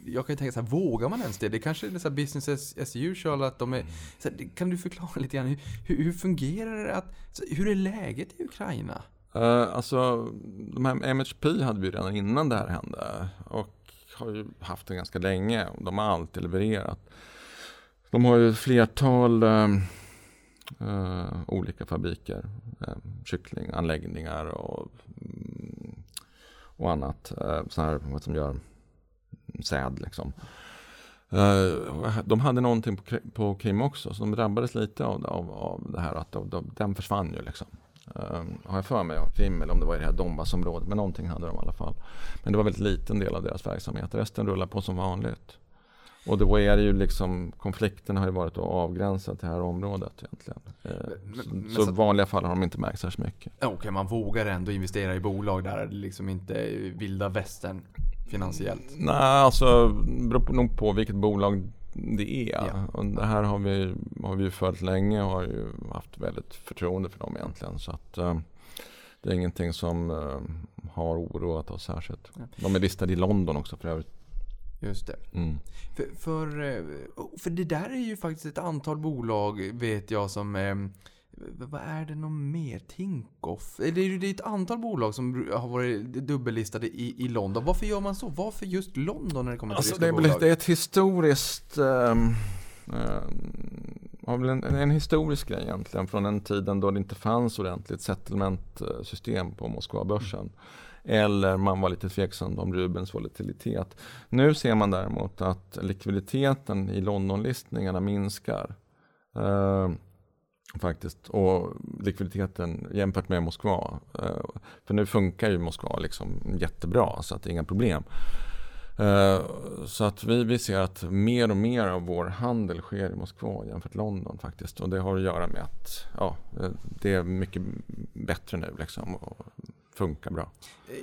Jag kan ju tänka så här, vågar man ens det? Det kanske är så här business as, as usual att de är... Så här, kan du förklara lite grann, hur, hur, fungerar det att... Hur är läget i Ukraina? Uh, alltså, de här MHP hade vi redan innan det här hände och har ju haft det ganska länge. De har alltid levererat. De har ju ett flertal eh, eh, olika fabriker, uh, kycklinganläggningar och, mm, och annat. Eh, uh, sådana här, vad som gör säd liksom. Eh, de hade någonting på, på Krim också, så de drabbades lite av, av, av det här att de, de, den försvann ju liksom. Ehm, har jag för mig, Krim eller om det var i det här Donbassområdet, men någonting hade de i alla fall. Men det var väldigt liten del av deras verksamhet, resten rullar på som vanligt. Och då är det ju liksom, konflikten har ju varit då avgränsad till det här området egentligen. Eh, Men- så men så så- i vanliga fall har de inte märkt särskilt mycket. Okej, man vågar ändå investera i bolag där det liksom inte är vilda västern finansiellt. Nej, alltså det beror nog på vilket bolag det är. Ja. Och det här har vi, har vi ju följt länge och har ju haft väldigt förtroende för dem egentligen. Så att eh, det är ingenting som eh, har oroat oss särskilt. De är listade i London också för övrigt. Just det. Mm. För, för, eh, för det där är ju faktiskt ett antal bolag, vet jag, som... eh, Vad är det något mer? Tinkoff? Eh, Det är ju ett antal bolag som har varit dubbellistade i, i London. Varför gör man så? Varför just London när det kommer till Alltså ryska det bolag? det är ett historiskt har väl en, en historisk grej egentligen från den tiden då det inte fanns ordentligt settlement-system på Moskvabörsen. Eller man var lite tveksam om Rubens volatilitet. Nu ser man däremot att likviditeten i Londonlistningarna minskar. Eh, faktiskt. Och likviditeten jämfört med Moskva. Eh, för nu funkar ju Moskva liksom jättebra så att det är inga problem. Eh, Så att vi, vi ser att mer och mer av vår handel sker i Moskva jämfört med London faktiskt. Och det har att göra med att ja, eh, det är mycket bättre nu liksom och funkar bra.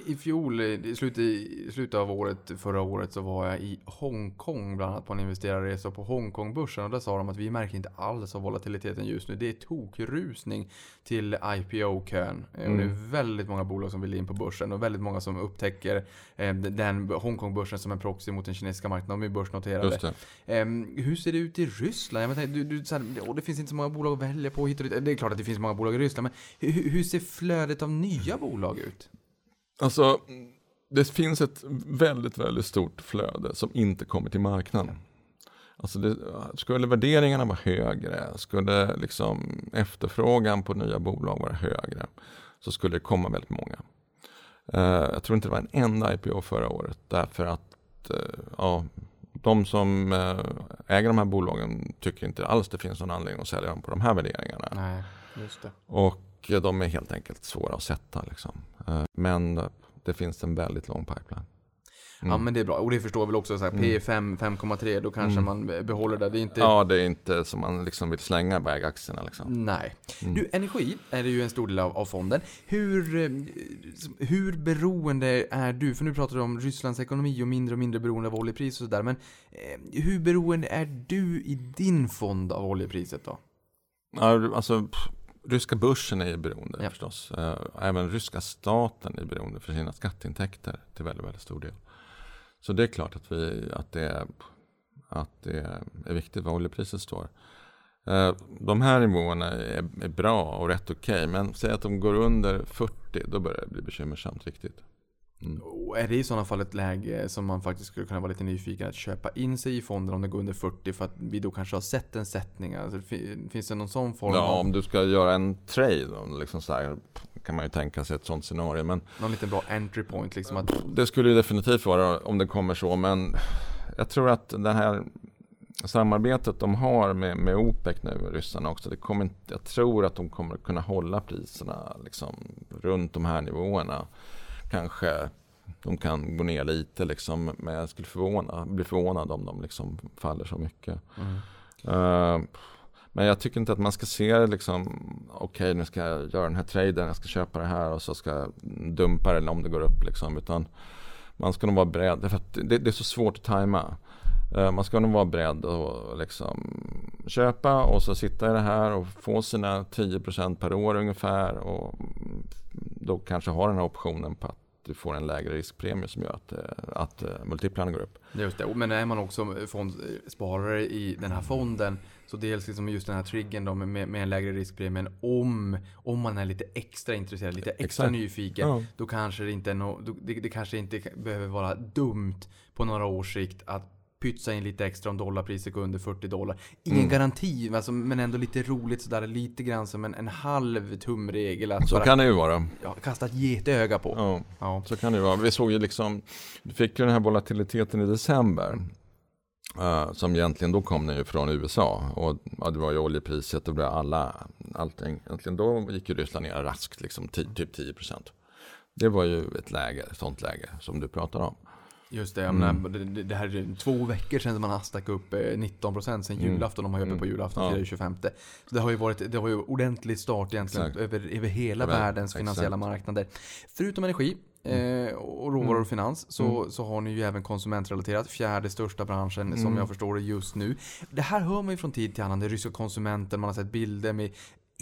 I fjol, i slutet, i slutet av året, förra året, så var jag i Hongkong bland annat på en investerarresa på Hongkongbörsen. Och där sa de att vi märker inte alls av volatiliteten just nu. Det är tokrusning till IPO-kön. Eh, Och det Mm. är väldigt många bolag som vill in på börsen och väldigt många som upptäcker eh, den Hongkongbörsen som en proxy mot den kinesiska marknaden. De är börsnoterade. Ehm, hur ser det ut i Ryssland? Jag menar, du, du, så här, åh, det finns inte så många bolag att välja på hit och dit. Det är klart att det finns många bolag i Ryssland, men hur, hur ser flödet av nya bolag ut? Alltså, det finns ett väldigt, väldigt stort flöde som inte kommer till marknaden. Alltså det, skulle värderingarna vara högre, skulle liksom efterfrågan på nya bolag vara högre, så skulle det komma väldigt många. Eh, jag tror inte det var en enda IPO förra året, därför att eh, ja, de som eh, äger de här bolagen tycker inte alls det finns någon anledning att sälja dem på de här värderingarna. Nej, just det. Och eh, de är helt enkelt svåra att sätta. Liksom. Eh, Men det finns en väldigt lång pipeline. Ja men det är bra, och det förstår jag väl också, så här, P5, 5,3 då kanske man behåller det. Det är inte... Ja, det är inte som man liksom vill slänga iväg aktierna liksom. Nej. Du, energi är ju en stor del av, av fonden. Hur, eh, hur beroende är du, för nu pratar du om Rysslands ekonomi och mindre och mindre beroende av oljepris och sådär, men eh, hur beroende är du i din fond av oljepriset då? Ja, alltså, ryska börsen är beroende Ja. förstås. Eh, Även ryska staten är beroende för sina skatteintäkter till väldigt, väldigt stor del. Så det är klart att, vi, att, det, är, att det är viktigt vad oljepriset står. Eh, De här nivåerna är, är bra och rätt okej, men säg att de går under 40, då börjar det bli bekymmersamt Och är det i sådana fall ett läge som man faktiskt skulle kunna vara lite nyfiken att köpa in sig i fonden om det går under 40 för att vi då kanske har sett en sättning? Alltså, fi- finns det någon sån form Ja, av, om du ska göra en trade, liksom så här, kan man ju tänka sig ett sånt scenario. Men någon liten bra entry point liksom att Det skulle ju definitivt vara om det kommer så, men jag tror att det här samarbetet de har med, med OPEC nu, ryssarna också, det kommer inte, jag tror att de kommer kunna hålla priserna liksom, runt de här nivåerna. Kanske de kan gå ner lite, liksom, men jag skulle förvåna, bli förvånad om de liksom faller så mycket. Eh, men jag tycker inte att man ska se det liksom, okej nu ska jag göra den här traden, jag ska köpa det här och så ska jag dumpa det om det går upp liksom. Utan man ska nog vara beredd, för att det, det är så svårt att tajma. Eh, Man ska nog vara beredd att liksom köpa och så sitta i det här och få sina 10% per år ungefär. Och då kanske ha den här optionen på att du får en lägre riskpremie som gör att, eh, att eh, multiplarna går upp. Just det, men är man också fondsparare i den här fonden så dels liksom just den här triggern då med, med en lägre riskpremie om, om man är lite extra intresserad, lite extra Exakt. nyfiken Ja. då kanske det inte no, det, det kanske inte behöver vara dumt på några års sikt att pytsa in lite extra om dollarpriset går under 40 dollar. Ingen Mm. garanti, alltså, men ändå lite roligt sådär, lite grann som en, en halv tumregel att Så bara kan det ju vara. ja, kasta ett getöga på. Ja. Ja. Så kan det ju vara. Vi såg ju liksom, vi fick ju den här volatiliteten i december. eh, som egentligen då kom den ju från USA. Och ja, det var ju oljepriset, det blev alla, allting. Egentligen då gick ju Ryssland ner raskt, liksom, typ 10%. Det var ju ett läge, ett sånt läge som du pratar om. Just det, Mm. menar, det, här är två veckor sedan man stack upp eh, 19% sen Mm. julafton. De har ju öppet på Mm. julafton, Ja. firar ju 25. Så det har ju varit det har ju ordentlig start egentligen Exakt. över, över hela Över- världens finansiella exakt. marknader. Förutom energi eh, och råvaror Mm. och finans så, så har ni ju även konsumentrelaterat, fjärde största branschen som Mm. jag förstår det just nu. Det här hör man ju från tid till annan, den ryska konsumenten, man har sett bilder med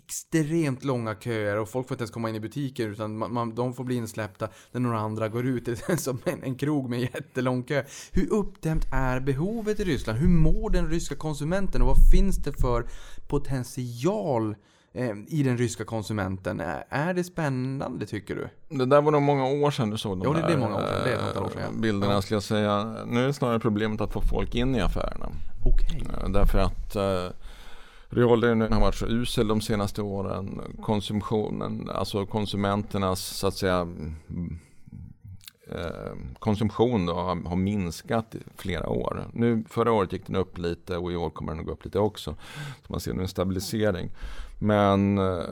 extremt långa köer och folk får inte ens komma in i butiker utan man, man, de får bli insläppta när några andra går ut. Det är som en, en krog med jättelång kö. Hur uppdämt är behovet i Ryssland? Hur mår den ryska konsumenten och vad finns det för potential eh, i den ryska konsumenten? Är, det spännande tycker du? Det där var nog många år sedan du såg de Ja, det är många år sedan. Det är ett antal år sedan, eh, bilderna Ja. skulle jag säga. Nu är det snarare problemet att få folk in i affärerna. Okej. Eh, Därför att eh, reallönen har varit så usel de senaste åren. Konsumtionen, alltså konsumenternas så att säga eh, konsumtion då, har, minskat i flera år. Nu, förra året gick den upp lite och i år kommer den att gå upp lite också. Så man ser nu en stabilisering. Men eh,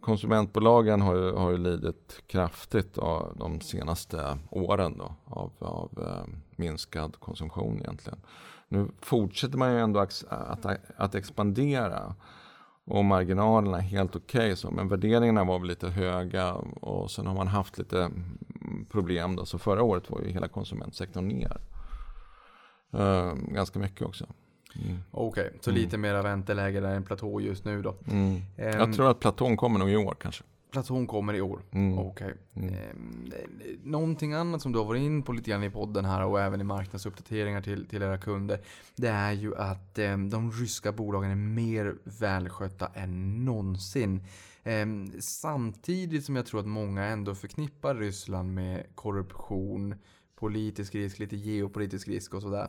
konsumentbolagen har ju, har ju lidit kraftigt av de senaste åren då, av, av eh, minskad konsumtion egentligen. Nu fortsätter man ju ändå att, att expandera och marginalerna är helt okej så men värderingarna var väl lite höga och sen har man haft lite mm, problem då så förra året var ju hela konsumentsektorn ner. Eh, ganska mycket också. Mm. Okej, så lite mera vänteläge där, en platå just nu då. Mm. Ehm, Jag tror att platån kommer nog i år kanske. Platån kommer i år. Mm. Okej. Mm. Ehm, någonting annat som du har varit in på lite grann i podden här och även i marknadsuppdateringar till, till era kunder. Det är ju att ehm, de ryska bolagen är mer välskötta än någonsin. Ehm, samtidigt som jag tror att många ändå förknippar Ryssland med korruption, politisk risk, lite geopolitisk risk och sådär.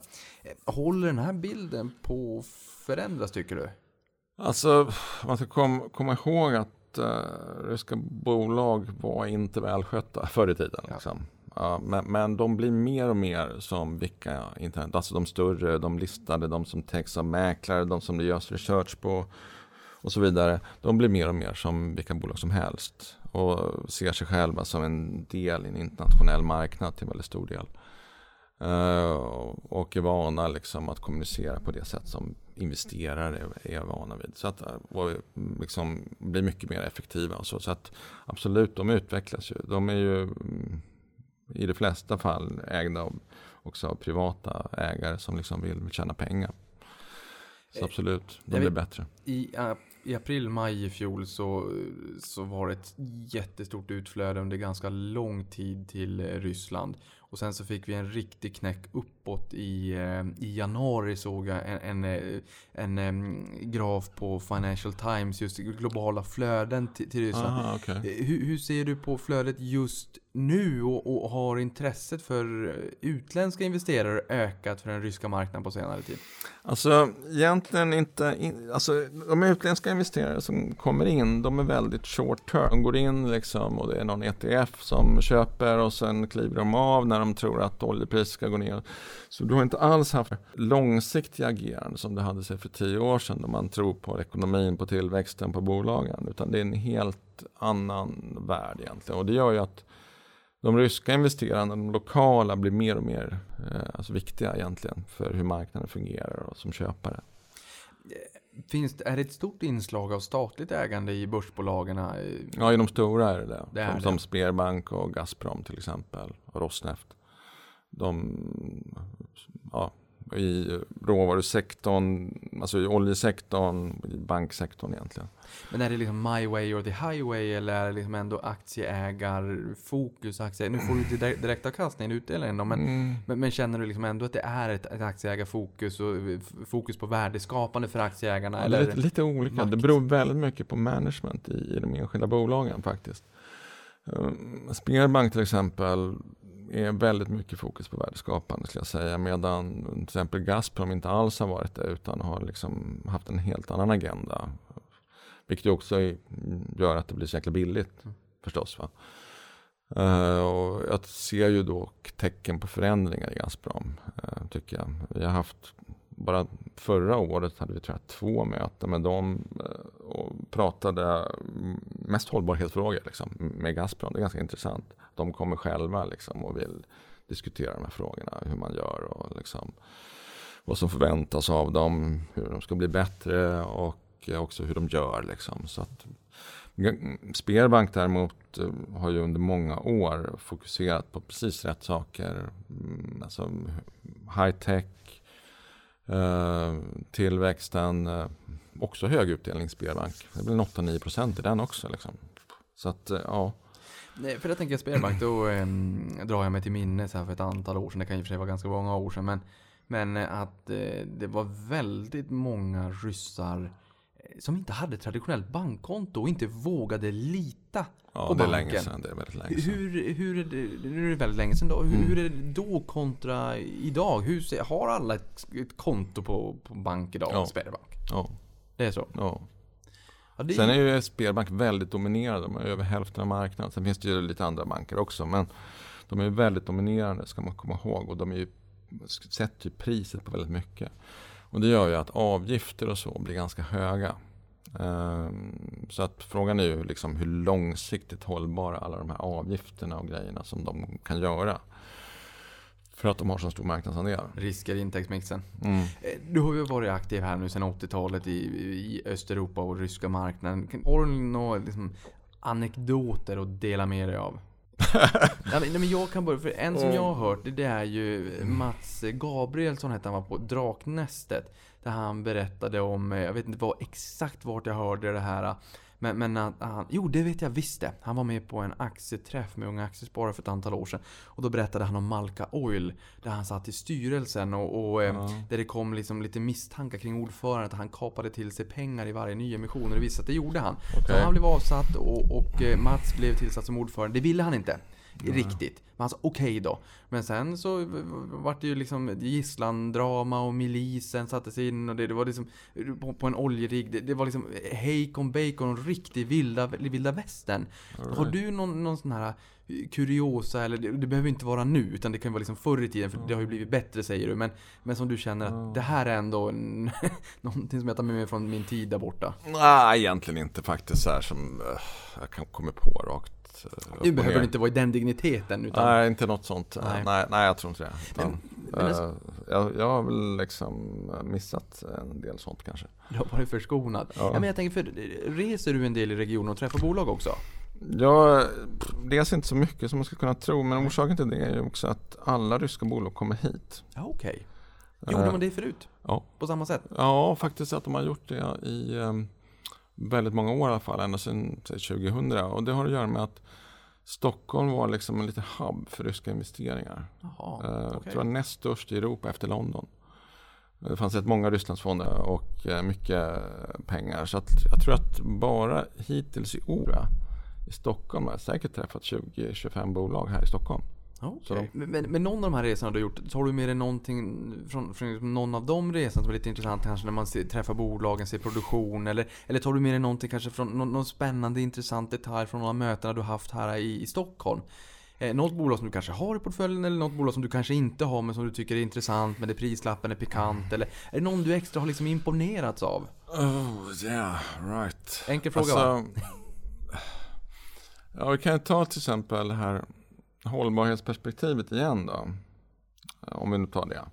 Håller den här bilden på att förändras tycker du? Alltså, man ska kom, komma ihåg att uh, ryska bolag var inte välskötta förr i tiden. Ja. Liksom. Ja, men, men de blir mer och mer som vilka internet, alltså de större, de listade, de som täcks av mäklare, de som det görs research på och så vidare. De blir mer och mer som vilka bolag som helst och ser sig själva som en del i en internationell marknad till väldigt stor del. Eh, och är vana liksom att kommunicera på det sätt som investerare är vana vid. Så att och liksom blir mycket mer effektiva och så. Så att absolut, de utvecklas ju. De är ju mm, i de flesta fall ägda av, också av privata ägare som liksom vill tjäna pengar. Så absolut, de blir bättre. I, I april, maj i fjol så, så var det ett jättestort utflöde under ganska lång tid till eh, Ryssland. Och sen så fick vi en riktig knäck uppåt i, eh, i januari såg jag en, en, eh, en, en graf på Financial Times, just globala flöden till, till Ryssland. Aha, okay. hur, hur, ser du på flödet just nu och, och, har intresset för eh, utländska investerare ökat för den ryska marknaden på senare tid? Alltså egentligen inte, in, alltså de utländska investerare som kommer in, de är väldigt short term. De går in liksom och det är någon ETF som köper och sen kliver de av när de tror att oljepriset ska gå ner. Så du har inte alls haft långsiktiga agerande som du hade sig för tio år sedan då man tror på ekonomin, på tillväxten, på bolagen. Utan det är en helt annan värld egentligen och det gör ju att de ryska investerarna, de lokala, blir mer och mer eh, alltså viktiga egentligen för hur marknaden fungerar och som köpare. Finns, är det ett stort inslag av statligt ägande i börsbolagen? Ja, i de stora är det det. det, är som, det. som Sberbank och Gazprom till exempel. Och Rosneft. De, ja, i råvarusektorn, alltså i oljesektorn, i banksektorn egentligen. Men är det liksom my way or the highway eller är det liksom ändå aktieägarfokus? Aktie, nu får du inte direktavkastning, utdelningen men, mm. men, men, känner du liksom ändå att det är ett, ett aktieägarfokus och fokus på värdeskapande för aktieägarna? Ja, eller lite, lite olika. Makt? Det beror väldigt mycket på management i, i de enskilda bolagen faktiskt. Um, Sberbank till exempel är väldigt mycket fokus på värdeskapande skulle jag säga. Medan till exempel Gazprom inte alls har varit det utan har liksom haft en helt annan agenda. Vilket också gör att det blir så jäkla billigt mm. förstås. Va? Uh, och jag ser ju då tecken på förändringar i Gazprom. Uh, tycker jag. Vi har haft, bara förra året hade vi tror jag, två möten med dem eh, och pratade mest hållbarhetsfrågor liksom, med Gazprom. Det är ganska intressant de kommer själva liksom och vill diskutera de här frågorna. Hur man gör och liksom vad som förväntas av dem. Hur de ska bli bättre och också hur de gör. Liksom. Så att, Sberbank däremot eh, har ju under många år fokuserat på precis rätt saker. Mm, alltså high tech, Eh, tillväxten, eh, också hög utdelning Sberbank. Det blir 8-9 procent i den också. Liksom. Så att, eh, ja. Nej, för det tänker jag Sberbank, då eh, drar jag mig till minnes här för ett antal år sedan. Det kan i och för sig vara ganska många år sedan. Men, men att eh, det var väldigt många ryssar eh, som inte hade traditionellt bankkonto och inte vågade lita ja, på det banken. är länge sedan. Det är väldigt länge sedan. Hur, hur är det, nu är det väldigt länge sedan då. Hur, mm. hur är det då kontra idag? Hur, har alla ett, ett konto på, på bank idag? Ja. Sberbank? Ja. Det är så? Ja. Ja, är... Sen är ju Sberbank väldigt dominerande. De har över hälften av marknaden. Sen finns det ju lite andra banker också. Men de är väldigt dominerande ska man komma ihåg. Och de är ju, sätter ju priset på väldigt mycket. Och det gör ju att avgifter och så blir ganska höga. Um, så att frågan är ju liksom hur långsiktigt hållbara alla de här avgifterna och grejerna som de kan göra. För att de har så stor marknadsandel. Risker i intäktsmixen. Mm. Eh, du har ju varit aktiv här nu sedan 80-talet i, i Östeuropa och ryska marknaden. Har du några liksom, anekdoter att dela med dig av? Ja, men jag kan börja, för en som jag har hört det är ju Mats Gabrielsson hette han var på Draknästet. Där han berättade om, eh, jag vet inte vad, exakt vart jag hörde det här men, men att han, jo det vet jag visst det. Han var med på en aktieträff med Unga Aktiesparare för ett antal år sedan. Och då berättade han om Malka Oil. Där han satt i styrelsen och, och ja. där det kom liksom lite misstankar kring ordföranden. Att han kapade till sig pengar i varje nyemission. Och det visade att det gjorde han. Okay. Så han blev avsatt och, och eh, Mats blev tillsatt som ordförande. Det ville han inte. Mm. Riktigt. Men alltså okej okay då. Men sen så vart det ju liksom gisslandrama och milisen sattes in och det, det var liksom på, på en oljerigg. Det, det, var liksom hejkon bacon och riktig vilda, vilda västern. Right. Har du någon, någon sån här kuriosa, eller det, det, behöver inte vara nu, utan det kan vara liksom förr i tiden, för det har ju blivit bättre säger du. Men, men som du känner att det här är ändå en, någonting som jag tar med mig från min tid där borta? Nej, egentligen inte faktiskt så här som uh, jag kan komma på rakt helt eh, Du behöver inte vara i den digniteten utan Nej, inte något sånt. Nej. Nej, nej, jag tror inte det. Utan, men alltså- eh, jag, jag har väl liksom missat en del sånt kanske. du har varit förskonad. Ja. Ja. men jag tänker, för reser du en del i regionen och träffar bolag också? Jag reser inte så mycket som man skulle kunna tro men orsaken till det är ju också att alla ryska bolag kommer hit. Ja, okej. Gjorde Eh, man det förut? Ja. På samma sätt? Ja, faktiskt att de har gjort det i eh, väldigt många år i alla fall, ända sedan säg 2000. Och det har att göra med att Stockholm var liksom en liten hub för ryska investeringar. Jaha, Eh, Jag okej. tror jag näst störst i Europa efter London. Det fanns rätt många Rysslandsfonder och eh, mycket pengar. Så att jag tror att bara hittills i år i Stockholm har jag säkert träffat 20-25 bolag här i Stockholm. Så de- Men, men, någon av de här resorna du har gjort, tar du med dig någonting från, från liksom någon av de resorna som är lite intressant kanske när man ser, träffar bolagen, ser produktion eller, eller tar du med dig någonting kanske från någon, någon spännande intressant detalj från några möten du haft här i, i Stockholm? Eh, något bolag som du kanske har i portföljen eller något bolag som du kanske inte har men som du tycker är intressant men det prislappen är pikant eller är det någon du extra har liksom imponerats av? Oh yeah, right. Enkel fråga va? Alltså, ja, vi kan ta till exempel här hållbarhetsperspektivet igen då. Eh, om vi nu tar det.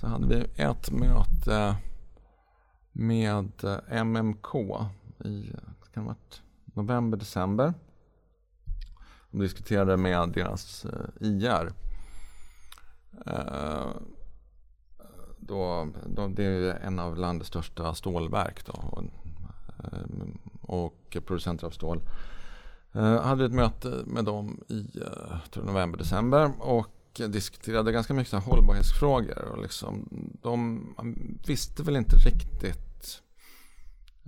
Så hade vi ett möte med eh, MMK i kan det varit november, december. De diskuterade med deras eh, IR. Då, då, det är en av landets största stålverk då, och, och producenter av stål. Eh, hade ett möte med dem i eh, tror november, december och diskuterade ganska mycket så hållbarhetsfrågor. Och liksom, de visste väl inte riktigt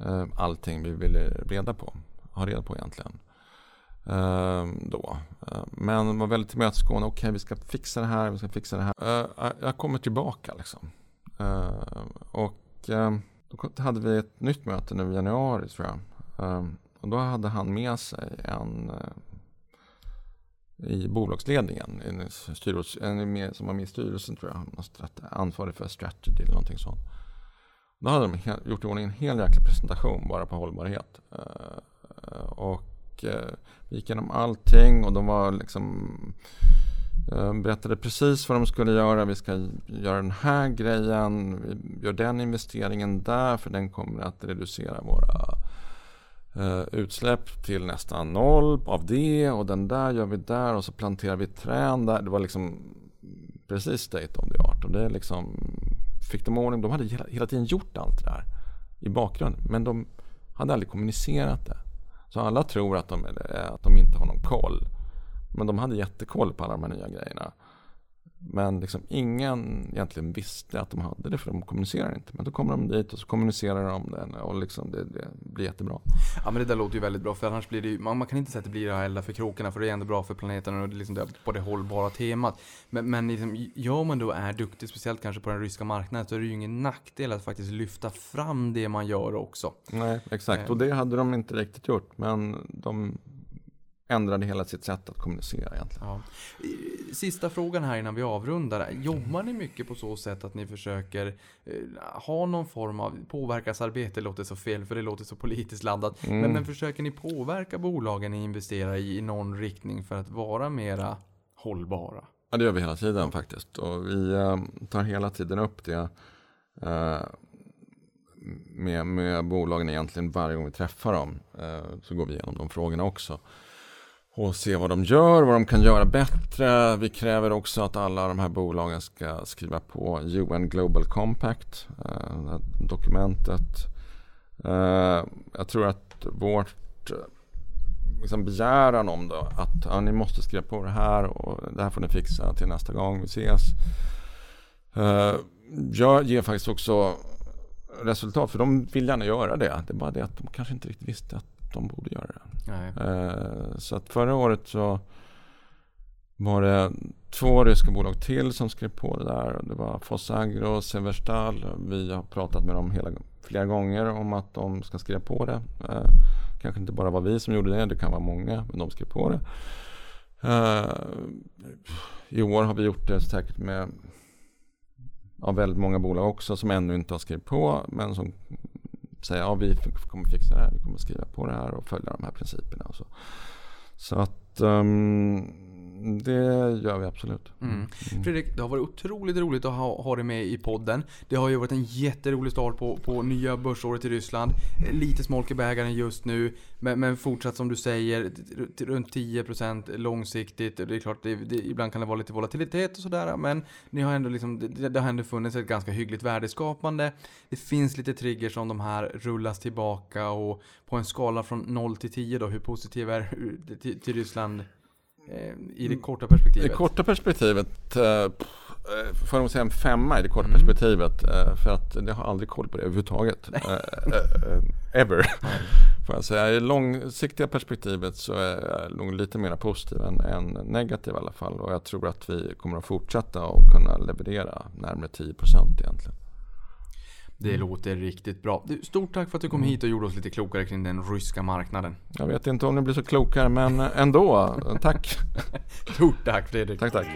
eh, allting vi ville reda på, ha reda på egentligen. Då. Men de var väldigt tillmötesgående. Okej, vi ska fixa det här, vi ska fixa det här. Jag kommer tillbaka liksom. Och då hade vi ett nytt möte nu i januari tror jag. Och då hade han med sig en eh, i bolagsledningen, en, styrelse, en med, som var med i styrelsen tror jag, ansvarig för strategy eller någonting sånt. Då hade de he- gjort i ordning en hel jäkla presentation bara på hållbarhet. Eh, och eh, vi gick igenom allting och de var liksom berättade precis vad de skulle göra. Vi ska göra den här grejen, vi gör den investeringen där för den kommer att reducera våra eh, utsläpp till nästan noll av det och den där gör vi där och så planterar vi trän där. Det var liksom precis state of the art och det liksom fick de ordning. De hade hela, hela tiden gjort allt det där i bakgrunden men de hade aldrig kommunicerat det. Så alla tror att de, eh, att de inte har någon koll. Men de hade jättekoll på alla de här nya grejerna. Men liksom ingen egentligen visste att de hade det för de kommunicerar inte. Men då kommer de dit och så kommunicerar de det och liksom det, det blir jättebra. Ja men det där låter ju väldigt bra för annars blir det ju, man, man kan inte säga att det blir att elda för krokarna för det är ändå bra för planeten och det liksom det, på det hållbara temat. Men, men liksom, gör man då är duktig, speciellt kanske på den ryska marknaden, så är det ju ingen nackdel att faktiskt lyfta fram det man gör också. Nej, exakt. Eh. Och det hade de inte riktigt gjort. Men de ändrade hela sitt sätt att kommunicera egentligen. Ja. Sista frågan här innan vi avrundar. Jobbar ni mycket på så sätt att ni försöker eh, ha någon form av påverkansarbete, låter så fel för det låter så politiskt laddat. Mm. Men, men försöker ni påverka bolagen ni investerar i i någon riktning för att vara mera hållbara? Ja, det gör vi hela tiden faktiskt. Och vi eh, tar hela tiden upp det eh, med, med bolagen egentligen varje gång vi träffar dem. Så går vi igenom de frågorna också. Och se vad de gör, vad de kan göra bättre. Vi kräver också att alla de här bolagen ska skriva på UN Global Compact, eh, det här dokumentet. Eh, jag tror att vårt liksom begäran om då, att ja, ni måste skriva på det här och det här får ni fixa till nästa gång vi ses. Eh, jag ger faktiskt också resultat för de vill gärna göra det. Det är bara det att de kanske inte riktigt visste att de borde göra det. Eh, så att förra året så var det två ryska bolag till som skrev på det där. Det var Fossagro och Severstal. Vi har pratat med dem hela, flera gånger om att de ska skriva på det. Eh, kanske inte bara var vi som gjorde det, det kan vara många, men de skrev på det. Eh, I år har vi gjort det säkert med ja, väldigt många bolag också som ännu inte har skrivit på men som säga ja vi kommer fixa det här, vi kommer skriva på det här och följa de här principerna. Och så. Så att um, Mm, det gör vi absolut. Mm. Fredrik, det har varit otroligt roligt att ha, ha dig med i podden. Det har ju varit en jätterolig start på, på nya börsåret i Ryssland. Eh, lite smolk i bägaren just nu, men, men fortsatt som du säger, runt 10% långsiktigt. Det är klart, det, det, ibland kan det vara lite volatilitet och sådär, men ni har ändå liksom, det, det har ändå funnits ett ganska hyggligt värdeskapande. Det finns lite triggers som de här rullas tillbaka och på en skala från 0 till 10 då, hur positiv är du till, till Ryssland i det korta I perspektivet? det korta perspektivet eh, eh, får jag nog säga en femma i det korta Mm. perspektivet. eh, För att jag har aldrig koll på det överhuvudtaget. Eh, eh, eh, Ever. Får jag säga. I det långsiktiga perspektivet så är jag nog lite mer positiv än, än negativ i alla fall. Och jag tror att vi kommer att fortsätta att kunna leverera närmare 10% egentligen. Det låter riktigt bra. Du, stort tack för att du kom hit och gjorde oss lite klokare kring den ryska marknaden. Jag vet inte om ni blir så klokare men ändå. Tack. Stort tack Fredrik. Tack tack.